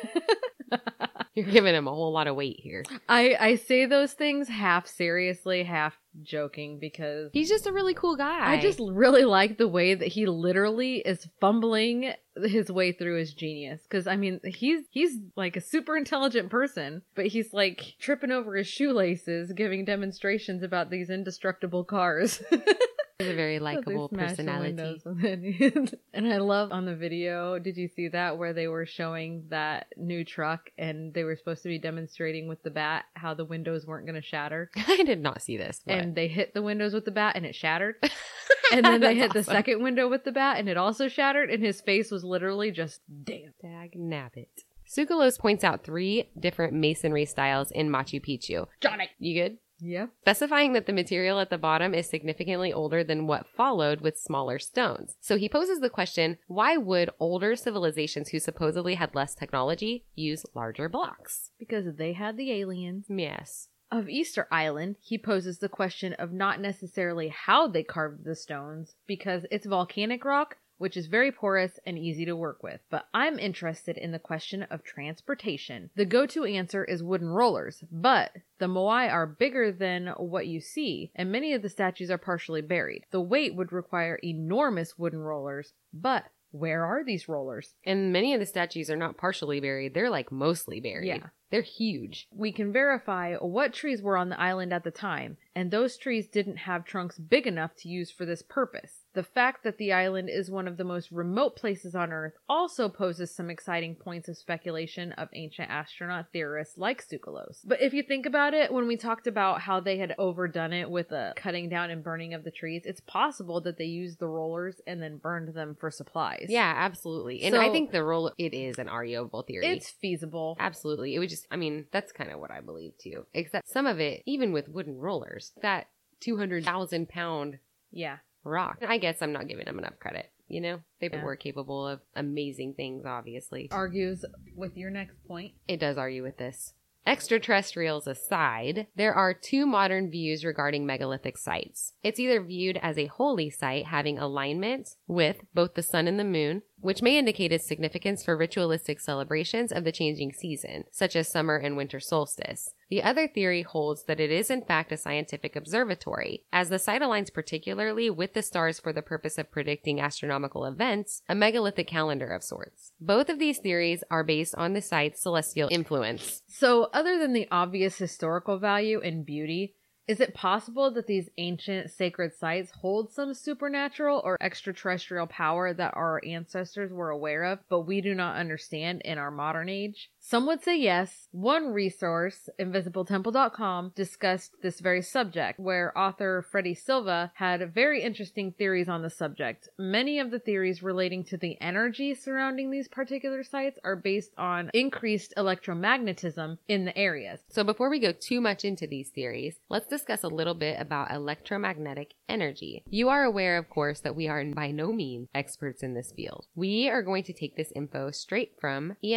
You're giving him a whole lot of weight here. I, I say those things half seriously, half joking because He's just a really cool guy. I just really like the way that he literally is fumbling his way through his genius. Because I mean, he's he's like a super intelligent person, but he's like tripping over his shoelaces, giving demonstrations about these indestructible cars. He's a very likable personality. windows with it. and I love on the video, did you see that where they were showing that new truck and they were supposed to be demonstrating with the bat how the windows weren't going to shatter? I did not see this. What? And they hit the windows with the bat and it shattered. and then they hit That's the second window with the bat and it also shattered and his face was literally just damn. Dag nabbit. Tsoukalos points out three different masonry styles in Machu Picchu. Johnny. You good? Yeah. specifying that the material at the bottom is significantly older than what followed with smaller stones. So he poses the question why would older civilizations who supposedly had less technology use larger blocks? Because they had the aliens. Yes. Of Easter Island, he poses the question of not necessarily how they carved the stones, because it's volcanic rock, which is very porous and easy to work with. But I'm interested in the question of transportation. The go to answer is wooden rollers, but the Moai are bigger than what you see, and many of the statues are partially buried. The weight would require enormous wooden rollers, but where are these rollers? And many of the statues are not partially buried, they're like mostly buried. Yeah. They're huge. we can verify what trees were on the island at the time, and those trees didn't have trunks big enough to use for this purpose. The fact that the island is one of the most remote places on Earth also poses some exciting points of speculation of ancient astronaut theorists like Tsoukalos. But if you think about it, when we talked about how they had overdone it with the cutting down and burning of the trees, it's possible that they used the rollers and then burned them for supplies. Yeah, absolutely. And I think the role it is an arguable theory. It's feasible. Absolutely. It would just, I mean, that's kind of what I believe too. Except some of it, even with wooden rollers, that 200,000 pound Yeah. rock. I guess I'm not giving them enough credit. You know, they Yeah. were capable of amazing things, obviously. Argues with your next point. It does argue with this. Extraterrestrials aside, there are two modern views regarding megalithic sites. It's either viewed as a holy site having alignment with both the sun and the moon, which may indicate its significance for ritualistic celebrations of the changing season, such as summer and winter solstice. The other theory holds that it is in fact a scientific observatory, as the site aligns particularly with the stars for the purpose of predicting astronomical events, a megalithic calendar of sorts. Both of these theories are based on the site's celestial influence. So, other than the obvious historical value and beauty, is it possible that these ancient sacred sites hold some supernatural or extraterrestrial power that our ancestors were aware of, but we do not understand in our modern age? Some would say yes. One resource, invisibletemple.com, discussed this very subject, where author Freddie Silva had very interesting theories on the subject. Many of the theories relating to the energy surrounding these particular sites are based on increased electromagnetism in the areas. So before we go too much into these theories, let's discuss a little bit about electromagnetic energy. You are aware, of course, that we are by no means experts in this field. We are going to take this info straight from E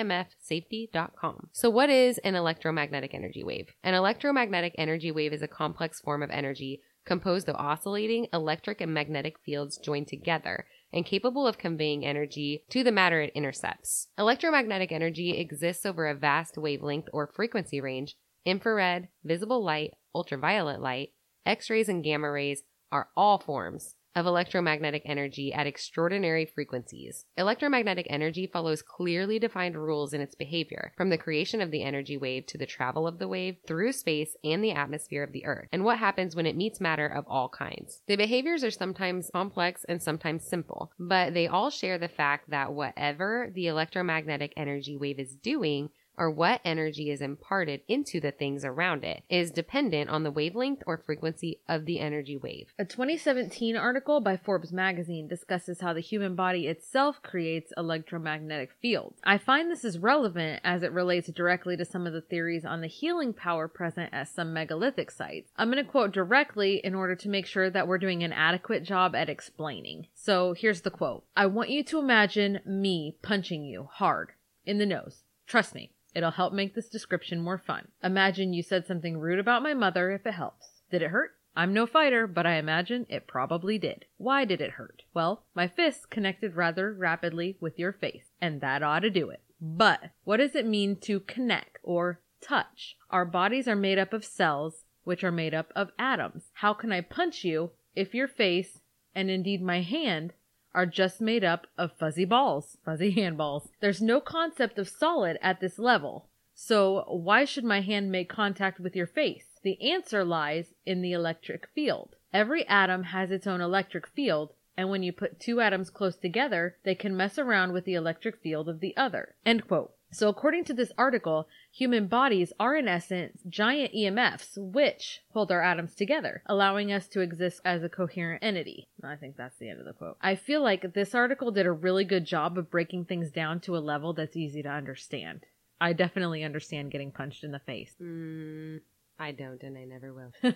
So what is an electromagnetic energy wave? An electromagnetic energy wave is a complex form of energy composed of oscillating electric and magnetic fields joined together and capable of conveying energy to the matter it intercepts. Electromagnetic energy exists over a vast wavelength or frequency range. Infrared, visible light, ultraviolet light, X rays, and gamma rays are all forms of electromagnetic energy at extraordinary frequencies. Electromagnetic energy follows clearly defined rules in its behavior, from the creation of the energy wave to the travel of the wave through space and the atmosphere of the Earth, and what happens when it meets matter of all kinds. The behaviors are sometimes complex and sometimes simple, but they all share the fact that whatever the electromagnetic energy wave is doing, or what energy is imparted into the things around it is dependent on the wavelength or frequency of the energy wave. A 2017 article by Forbes magazine discusses how the human body itself creates electromagnetic fields. I find this is relevant as it relates directly to some of the theories on the healing power present at some megalithic sites. I'm going to quote directly in order to make sure that we're doing an adequate job at explaining. So here's the quote I want you to imagine me punching you hard in the nose. Trust me. It'll help make this description more fun. Imagine you said something rude about my mother if it helps. Did it hurt? I'm no fighter, but I imagine it probably did. Why did it hurt? Well, my fists connected rather rapidly with your face, and that ought to do it. But what does it mean to connect or touch? Our bodies are made up of cells which are made up of atoms. How can I punch you if your face, and indeed my hand, are just made up of fuzzy balls, fuzzy handballs? There's no concept of solid at this level. So why should my hand make contact with your face? The answer lies in the electric field. Every atom has its own electric field, and when you put two atoms close together, they can mess around with the electric field of the other. End quote. So according to this article, human bodies are in essence giant EMFs which hold our atoms together, allowing us to exist as a coherent entity. I think that's the end of the quote. I feel like this article did a really good job of breaking things down to a level that's easy to understand. I definitely understand getting punched in the face. Mm, I don't, and I never will.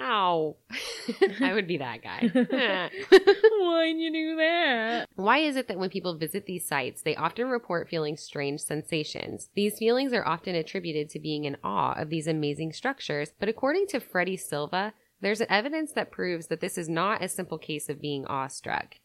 Ow. I would be that guy. Why'd you do that? Why is it that when people visit these sites, they often report feeling strange sensations? These feelings are often attributed to being in awe of these amazing structures, but according to Freddie Silva, there's evidence that proves that this is not a simple case of being awestruck.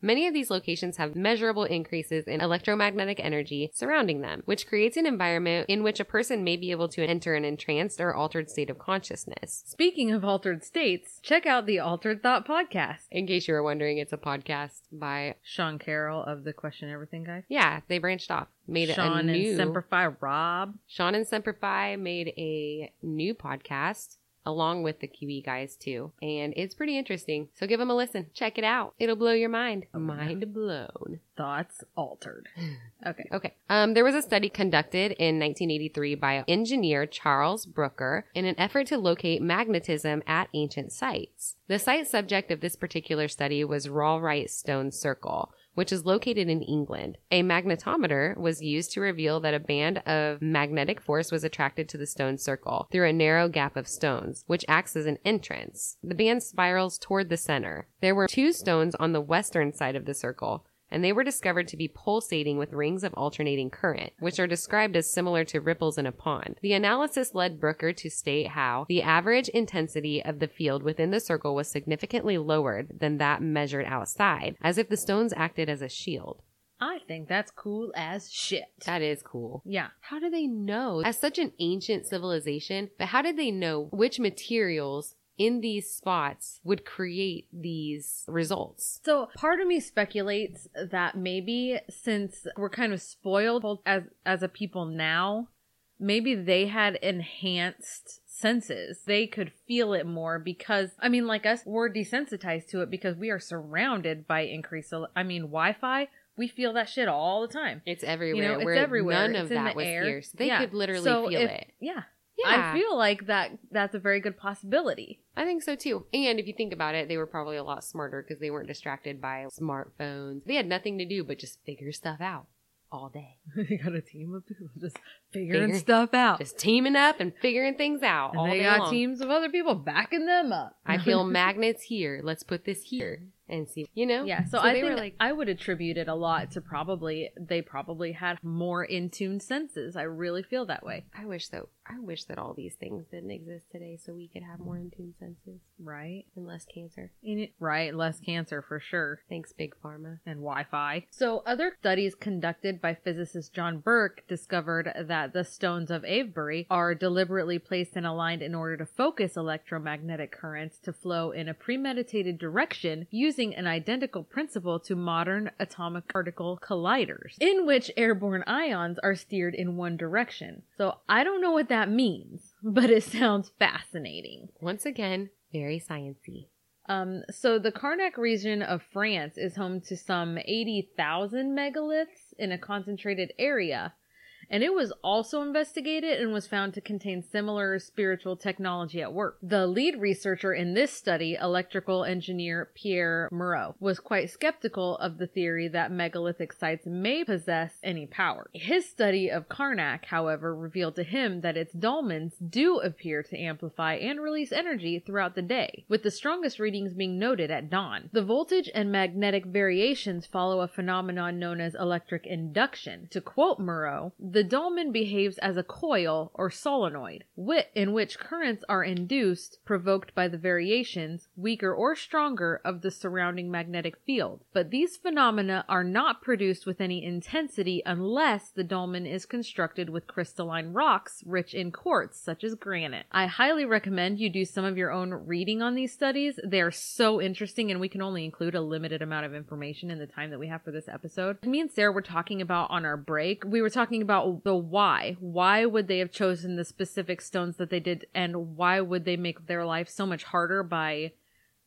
Many of these locations have measurable increases in electromagnetic energy surrounding them, which creates an environment in which a person may be able to enter an entranced or altered state of consciousness. Speaking of altered states, check out the Altered Thought podcast. In case you were wondering, it's a podcast by, Sean Carroll of the Question Everything guy. yeah, they branched off, made a Sean new, and Semper Fi Rob. Sean and Semper Fi made a new podcast along with the QE guys too. And it's pretty interesting. So give them a listen. Check it out. It'll blow your mind. Mind blown. Thoughts altered. Okay. Okay. Um, there was a study conducted in 1983 by engineer Charles Brooker in an effort to locate magnetism at ancient sites. The site subject of this particular study was Rollright Stone Circle, which is located in England. A magnetometer was used to reveal that a band of magnetic force was attracted to the stone circle through a narrow gap of stones, which acts as an entrance. The band spirals toward the center. There were two stones on the western side of the circle, and they were discovered to be pulsating with rings of alternating current, which are described as similar to ripples in a pond. The analysis led Brooker to state how the average intensity of the field within the circle was significantly lowered than that measured outside, as if the stones acted as a shield. I think that's cool as shit. That is cool. yeah. How do they know? As such an ancient civilization, but how did they know which materials in these spots would create these results? So part of me speculates that maybe since we're kind of spoiled as as a people now, maybe they had enhanced senses. They could feel it more because I mean like us we're desensitized to it because we are surrounded by increased I mean Wi-Fi, we feel that shit all the time. It's everywhere. You know, it's where everywhere. None It's of that was air. here. So they Yeah. could literally So feel if- it. Yeah. Yeah. I feel like that that's a very good possibility. I think so too. And if you think about it, they were probably a lot smarter because they weren't distracted by smartphones. They had nothing to do but just figure stuff out all day. they got a team of people just figuring stuff out. Just teaming up and figuring things out all and they day got long. teams of other people backing them up. I feel magnets here. Let's put this here and see. You know? Yeah, so, I think like, I would attribute it a lot to probably they probably had more in tune senses. I really feel that way. I wish though. I wish that all these things didn't exist today, so we could have more in tune senses Right. and less cancer. In it, right, less cancer for sure. Thanks, Big Pharma. And Wi Fi. So, other studies conducted by physicist John Burke discovered that the stones of Avebury are deliberately placed and aligned in order to focus electromagnetic currents to flow in a premeditated direction using an identical principle to modern atomic particle colliders, in which airborne ions are steered in one direction. So, I don't know what that means, but it sounds fascinating. Once again, very sciency. Um, so the Carnac region of France is home to some 80,000 megaliths in a concentrated area. And it was also investigated and was found to contain similar spiritual technology at work. The lead researcher in this study, electrical engineer Pierre Méreaux, was quite skeptical of the theory that megalithic sites may possess any power. His study of Carnac, however, revealed to him that its dolmens do appear to amplify and release energy throughout the day, with the strongest readings being noted at dawn. The voltage and magnetic variations follow a phenomenon known as electric induction. To quote Méreaux, the The dolmen behaves as a coil or solenoid, in which currents are induced, provoked by the variations, weaker or stronger, of the surrounding magnetic field. But these phenomena are not produced with any intensity unless the dolmen is constructed with crystalline rocks rich in quartz, such as granite. I highly recommend you do some of your own reading on these studies. They are so interesting, and we can only include a limited amount of information in the time that we have for this episode. Me and Sarah were talking about on our break, we were talking about the why. Why would they have chosen the specific stones that they did, and why would they make their life so much harder by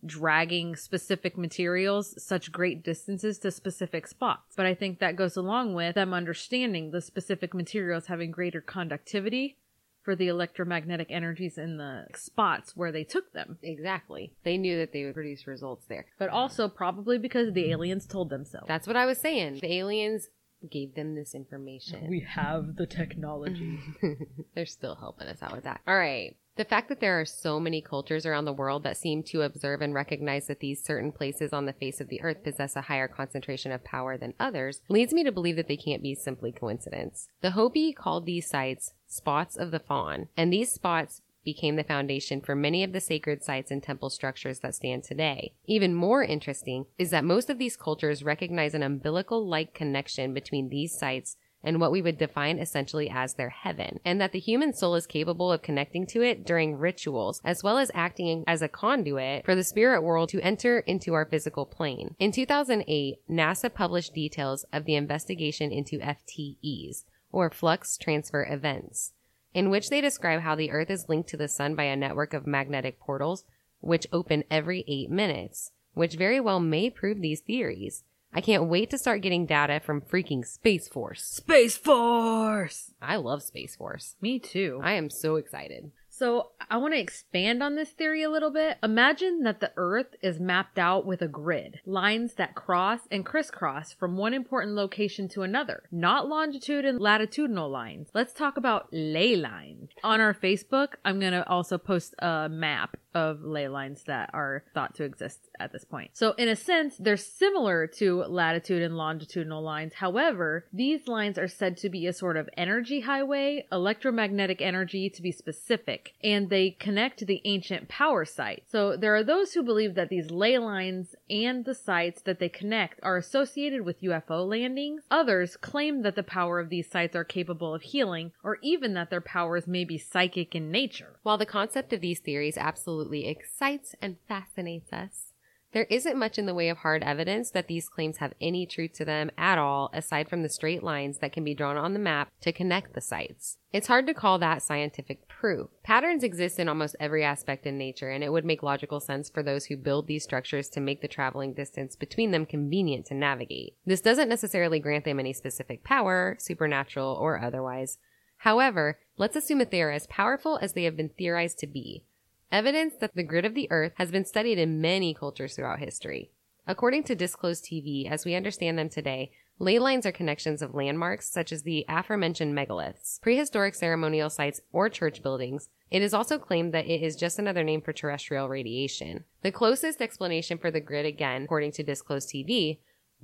dragging specific materials such great distances to specific spots. But I think that goes along with them understanding the specific materials having greater conductivity for the electromagnetic energies in the spots where they took them. Exactly. They knew that they would produce results there. But also probably because the aliens told them so. That's what I was saying. The aliens gave them this information. We have the technology. They're still helping us out with that. All right. The fact that there are so many cultures around the world that seem to observe and recognize that these certain places on the face of the earth possess a higher concentration of power than others leads me to believe that they can't be simply coincidence. The Hopi called these sites spots of the fawn, and these spots became the foundation for many of the sacred sites and temple structures that stand today. Even more interesting is that most of these cultures recognize an umbilical like connection between these sites and what we would define essentially as their heaven, and that the human soul is capable of connecting to it during rituals, as well as acting as a conduit for the spirit world to enter into our physical plane. In 2008, NASA published details of the investigation into FTEs, or flux transfer events, in which they describe how the Earth is linked to the Sun by a network of magnetic portals, which open every eight minutes, which very well may prove these theories. I can't wait to start getting data from freaking Space Force. Space Force! I love Space Force. Me too. I am so excited. So I want to expand on this theory a little bit. Imagine that the Earth is mapped out with a grid, lines that cross and crisscross from one important location to another, not longitude and latitudinal lines. Let's talk about ley lines. On our Facebook, I'm going to also post a map of ley lines that are thought to exist at this point. So in a sense, they're similar to latitude and longitudinal lines. However, these lines are said to be a sort of energy highway, electromagnetic energy to be specific, and they connect the ancient power site. So there are those who believe that these ley lines and the sites that they connect are associated with UFO landings. Others claim that the power of these sites are capable of healing, or even that their powers may be psychic in nature. While the concept of these theories absolutely excites and fascinates us, there isn't much in the way of hard evidence that these claims have any truth to them at all, aside from the straight lines that can be drawn on the map to connect the sites. It's hard to call that scientific proof. Patterns exist in almost every aspect in nature, and it would make logical sense for those who build these structures to make the traveling distance between them convenient to navigate. This doesn't necessarily grant them any specific power, supernatural or otherwise. However, let's assume that they are as powerful as they have been theorized to be. Evidence that the grid of the earth has been studied in many cultures throughout history. According to Disclosed TV, as we understand them today, ley lines are connections of landmarks such as the aforementioned megaliths, prehistoric ceremonial sites, or church buildings. It is also claimed that it is just another name for terrestrial radiation. The closest explanation for the grid, again, according to Disclosed TV,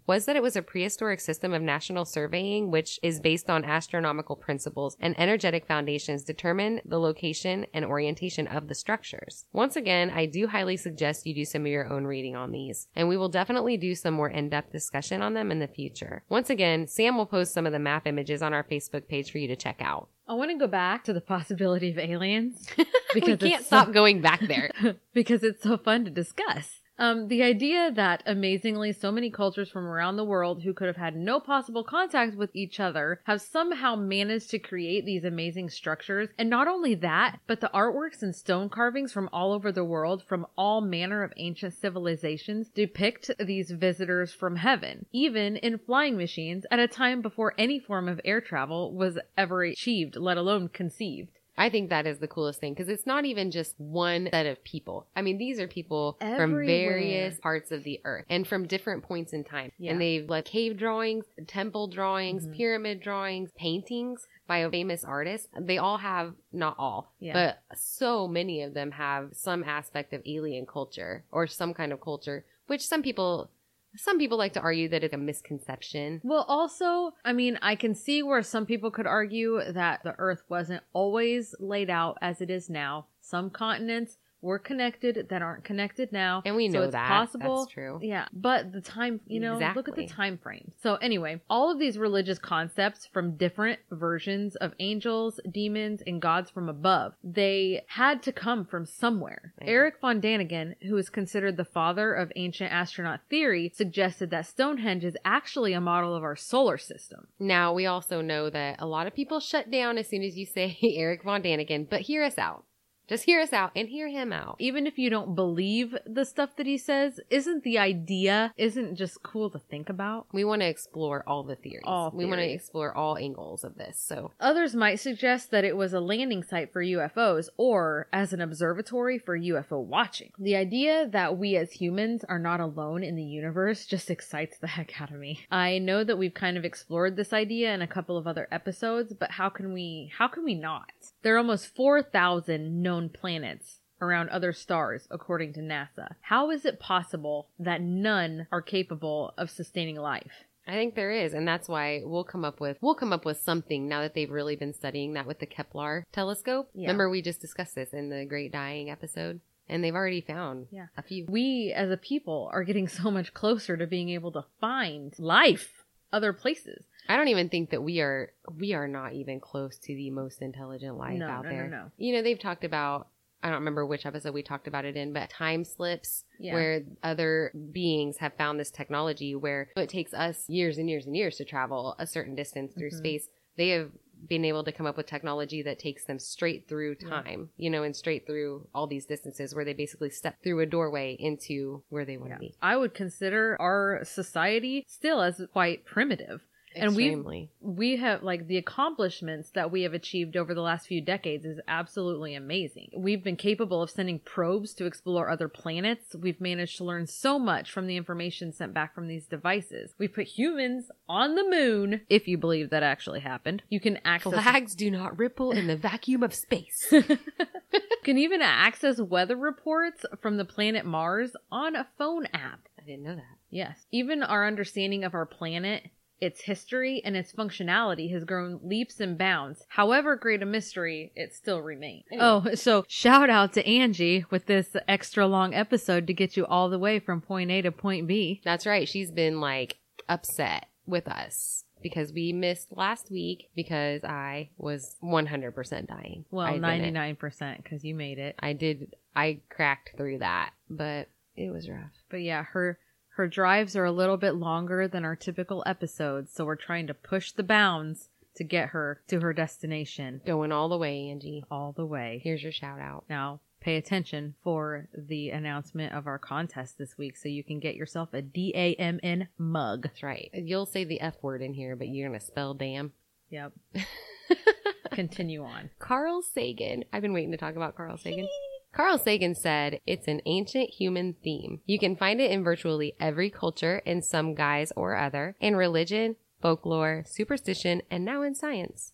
was that it was a prehistoric system of national surveying which is based on astronomical principles and energetic foundations determine the location and orientation of the structures. Once again, I do highly suggest you do some of your own reading on these, and we will definitely do some more in-depth discussion on them in the future. Once again, Sam will post some of the map images on our Facebook page for you to check out. I want to go back to the possibility of aliens because we can't it's stop so, going back there. because it's so fun to discuss. Um, the idea that amazingly so many cultures from around the world who could have had no possible contact with each other have somehow managed to create these amazing structures. And not only that, but the artworks and stone carvings from all over the world from all manner of ancient civilizations depict these visitors from heaven, even in flying machines at a time before any form of air travel was ever achieved, let alone conceived. I think that is the coolest thing because it's not even just one set of people. I mean, these are people from various parts of the earth and from different points in time. Yeah. And they've left cave drawings, temple drawings, Mhm. pyramid drawings, paintings by a famous artist. They all have, not all, Yeah. but so many of them have some aspect of alien culture or some kind of culture, which some people Some people like to argue that it's a misconception. Well, also, I mean, I can see where some people could argue that the Earth wasn't always laid out as it is now. Some continents were connected that aren't connected now, And we So know it's that. possible. That's true. Yeah, but the time, you know, look at the time frame. So anyway, all of these religious concepts from different versions of angels, demons, and gods from above, they had to come from somewhere. Right. Eric von Daniken, who is considered the father of ancient astronaut theory, suggested that Stonehenge is actually a model of our solar system. Now, we also know that a lot of people shut down as soon as you say Eric Von Daniken, but hear us out. Just hear us out and hear him out. Even if you don't believe the stuff that he says, isn't the idea isn't just cool to think about? We want to explore all the theories. All We want to explore all angles of this. So, Others might suggest that it was a landing site for UFOs or as an observatory for UFO watching. The idea that we as humans are not alone in the universe just excites the heck out of me. I know that we've kind of explored this idea in a couple of other episodes, but how can we how can we not? There are almost 4,000 known planets around other stars according to NASA. How is it possible that none are capable of sustaining life? I think there is, and that's why we'll come up with we'll come up with something now that they've really been studying that with the Kepler telescope. Yeah. Remember we just discussed this in the Great Dying episode, and they've already found Yeah. a few. we as a people are getting so much closer to being able to find life other places. I don't even think that we are we are not even close to the most intelligent life No, out no, no, there. no. You know, they've talked about I don't remember which episode we talked about it in, but time slips Yeah. where other beings have found this technology where it takes us years and years and years to travel a certain distance through Mhm. space. They have been able to come up with technology that takes them straight through Yeah. time, you know, and straight through all these distances where they basically step through a doorway into where they want Yeah. to be. I would consider our society still as quite primitive. And we we have like the accomplishments that we have achieved over the last few decades is absolutely amazing. We've been capable of sending probes to explore other planets. We've managed to learn so much from the information sent back from these devices. We put humans on the moon, if you believe that actually happened. You can access Flags do not ripple in the vacuum of space. can even access weather reports from the planet Mars on a phone app. I didn't know that. Yes. Even our understanding of our planet, its history, and its functionality has grown leaps and bounds. However great a mystery, it still remains. Oh, so shout out to Angie with this extra long episode to get you all the way from point A to point B. That's right. She's been like upset with us because we missed last week because I was 100% dying. Well, didn't. 99% because you made it. I did. I cracked through that, but it was rough. But yeah, her her drives are a little bit longer than our typical episodes, so we're trying to push the bounds to get her to her destination Going all the way, Angie. all the way. Here's your shout out. Now, pay attention for the announcement of our contest this week so you can get yourself a DAMN mug. That's right. You'll say the F word in here, but you're going to spell damn. Yep. Continue on. Carl Sagan. I've been waiting to talk about Carl Sagan. Carl Sagan said it's an ancient human theme. You can find it in virtually every culture in some guise or other, in religion, folklore, superstition, and now in science.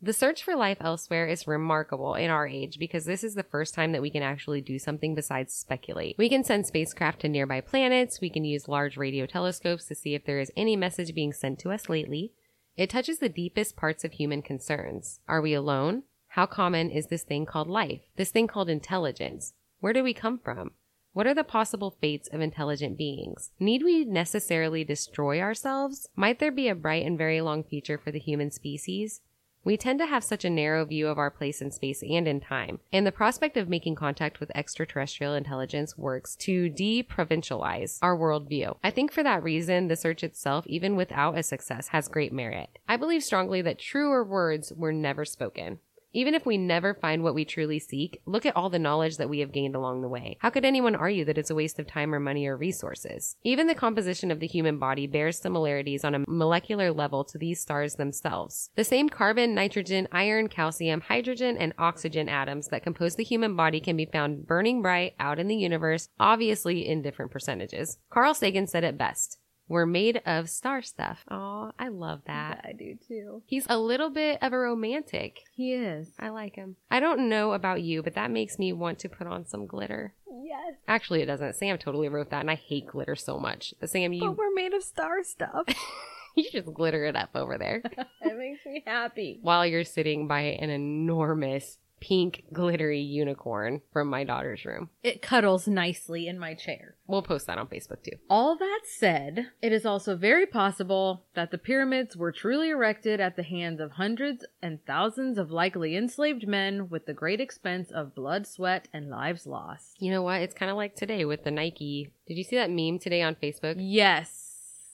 The search for life elsewhere is remarkable in our age because this is the first time that we can actually do something besides speculate. We can send spacecraft to nearby planets, we can use large radio telescopes to see if there is any message being sent to us lately. It touches the deepest parts of human concerns. Are we alone? How common is this thing called life? This thing called intelligence? Where do we come from? What are the possible fates of intelligent beings? Need we necessarily destroy ourselves? Might there be a bright and very long future for the human species? We tend to have such a narrow view of our place in space and in time, and the prospect of making contact with extraterrestrial intelligence works to de-provincialize our worldview. I think for that reason, the search itself, even without a success, has great merit. I believe strongly that truer words were never spoken. Even if we never find what we truly seek, look at all the knowledge that we have gained along the way. How could anyone argue that it's a waste of time or money or resources? Even the composition of the human body bears similarities on a molecular level to these stars themselves. The same carbon, nitrogen, iron, calcium, hydrogen, and oxygen atoms that compose the human body can be found burning bright out in the universe, obviously in different percentages. Carl Sagan said it best. We're made of star stuff. Oh, I love that. I do too. He's a little bit of a romantic. He is. I like him. I don't know about you, but that makes me want to put on some glitter. Yes. Actually, it doesn't. Sam totally wrote that, and I hate glitter so much. Sam, you But we're made of star stuff. you just glitter it up over there it makes me happy. while you're sitting by an enormous pink glittery unicorn from my daughter's room. It cuddles nicely in my chair. We'll post that on Facebook too. All that said, it is also very possible that the pyramids were truly erected at the hands of hundreds and thousands of likely enslaved men with the great expense of blood, sweat, and lives lost. You know what? It's kind of like today with the Nike. Did you see that meme today on Facebook? Yes.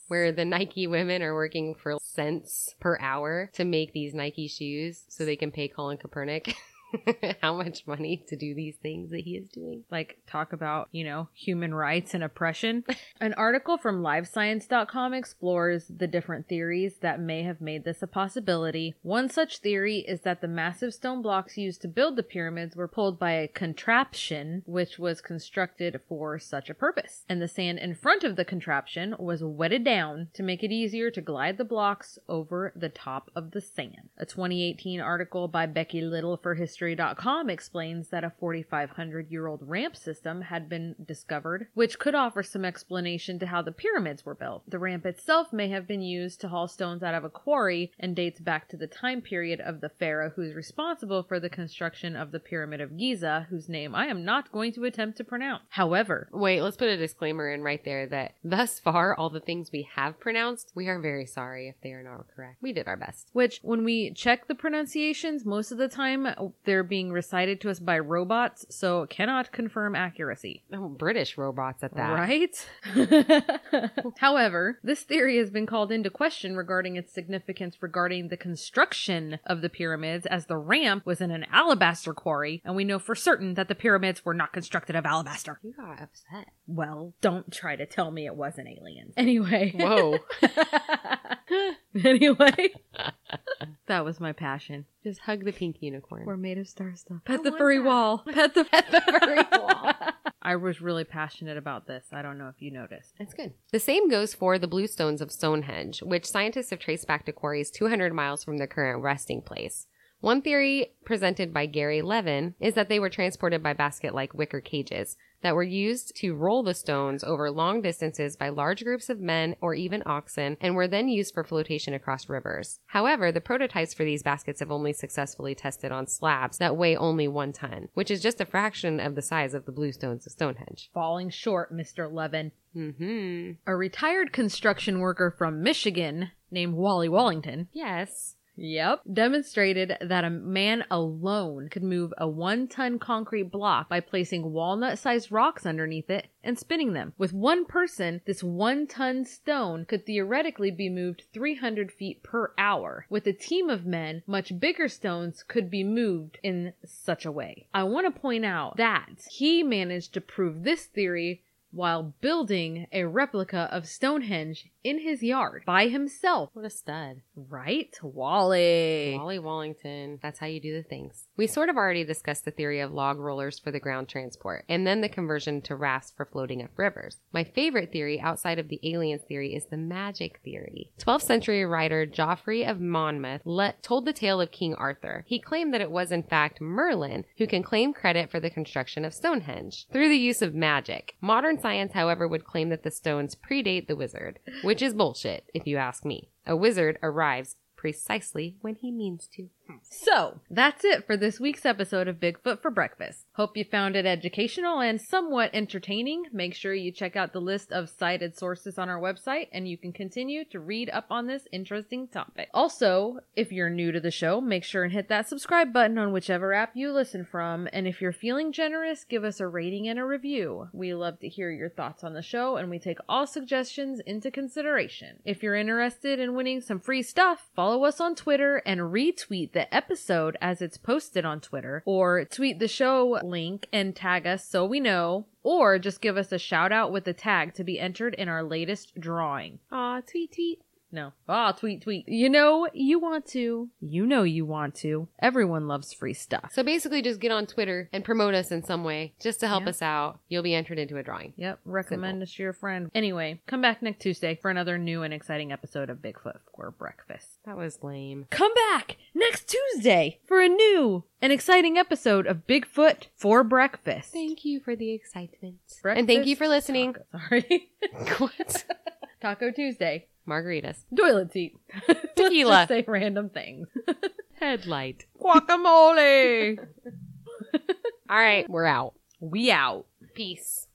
where the Nike women are working for cents per hour to make these Nike shoes so they can pay Colin Kaepernick how much money to do these things that he is doing. like talk about, you know, human rights and oppression. An article from livescience.com explores the different theories that may have made this a possibility. One such theory is that the massive stone blocks used to build the pyramids were pulled by a contraption which was constructed for such a purpose. And the sand in front of the contraption was wetted down to make it easier to glide the blocks over the top of the sand. A 2018 article by Becky Little for History History.com explains that a 4,500 year old ramp system had been discovered, which could offer some explanation to how the pyramids were built. The ramp itself may have been used to haul stones out of a quarry and dates back to the time period of the pharaoh who's responsible for the construction of the Pyramid of Giza, whose name I am not going to attempt to pronounce. However, Wait, let's put a disclaimer in right there that thus far, all the things we have pronounced, we are very sorry if they are not correct. We did our best. which when we check the pronunciations, most of the time they're being recited to us by robots, so cannot confirm accuracy. Oh, British robots at that. Right? However, this theory has been called into question regarding its significance regarding the construction of the pyramids, as the ramp was in an alabaster quarry, and we know for certain that the pyramids were not constructed of alabaster. You got upset. Well, don't try to tell me it wasn't aliens. Anyway. Whoa. anyway. that was my passion. Just hug the pink unicorn. We're made of star stuff. Pet the furry wall. Pet the, Pet the furry wall. I was really passionate about this. I don't know if you noticed. That's good. The same goes for the blue stones of Stonehenge, which scientists have traced back to quarries 200 miles from their current resting place. One theory presented by Gary Levin is that they were transported by basket like wicker cages that were used to roll the stones over long distances by large groups of men or even oxen and were then used for flotation across rivers. However, the prototypes for these baskets have only successfully tested on slabs that weigh only one ton, which is just a fraction of the size of the blue stones of Stonehenge. Falling short, Mr. Levin. Mm-hmm. A retired construction worker from Michigan named Wally Wallington Yes. Yep. Demonstrated that a man alone could move a one ton concrete block by placing walnut sized rocks underneath it and spinning them. With one person, this one ton stone could theoretically be moved 300 feet per hour. With a team of men, much bigger stones could be moved in such a way. I want to point out that he managed to prove this theory while building a replica of Stonehenge in his yard by himself. What a stud. Right? Wally. Wally Wallington. That's how you do the things. We sort of already discussed the theory of log rollers for the ground transport, and then the conversion to rafts for floating up rivers. My favorite theory outside of the aliens theory is the magic theory. 12th century writer Geoffrey of Monmouth let, told the tale of King Arthur. He claimed that it was in fact Merlin who can claim credit for the construction of Stonehenge through the use of magic. Modern science, however, would claim that the stones predate the wizard, which is bullshit, if you ask me. A wizard arrives precisely when he means to. So, that's it for this week's episode of Bigfoot for Breakfast. Hope you found it educational and somewhat entertaining. Make sure you check out the list of cited sources on our website and you can continue to read up on this interesting topic. Also, if you're new to the show, make sure and hit that subscribe button on whichever app you listen from. And if you're feeling generous, give us a rating and a review. We love to hear your thoughts on the show and we take all suggestions into consideration. If you're interested in winning some free stuff, follow us on Twitter and retweet the episode as it's posted on Twitter, or tweet the show link and tag us so we know, or just give us a shout out with the tag to be entered in our latest drawing. Aw, tweet tweet. No. Ah, tweet, tweet. You know you want to. You know you want to. Everyone loves free stuff. So basically, just get on Twitter and promote us in some way just to help Yeah. us out. You'll be entered into a drawing. Yep, recommend us to your friend. Anyway, come back next Tuesday for another new and exciting episode of Bigfoot for Breakfast. That was lame. Come back next Tuesday for a new and exciting episode of Bigfoot for Breakfast. Thank you for the excitement. Breakfast and thank you for listening. Taco- sorry. what? Taco Tuesday. Margaritas. Toilet seat. Tequila. Just say random things. Headlight. Guacamole. All right, we're out. we out. Peace.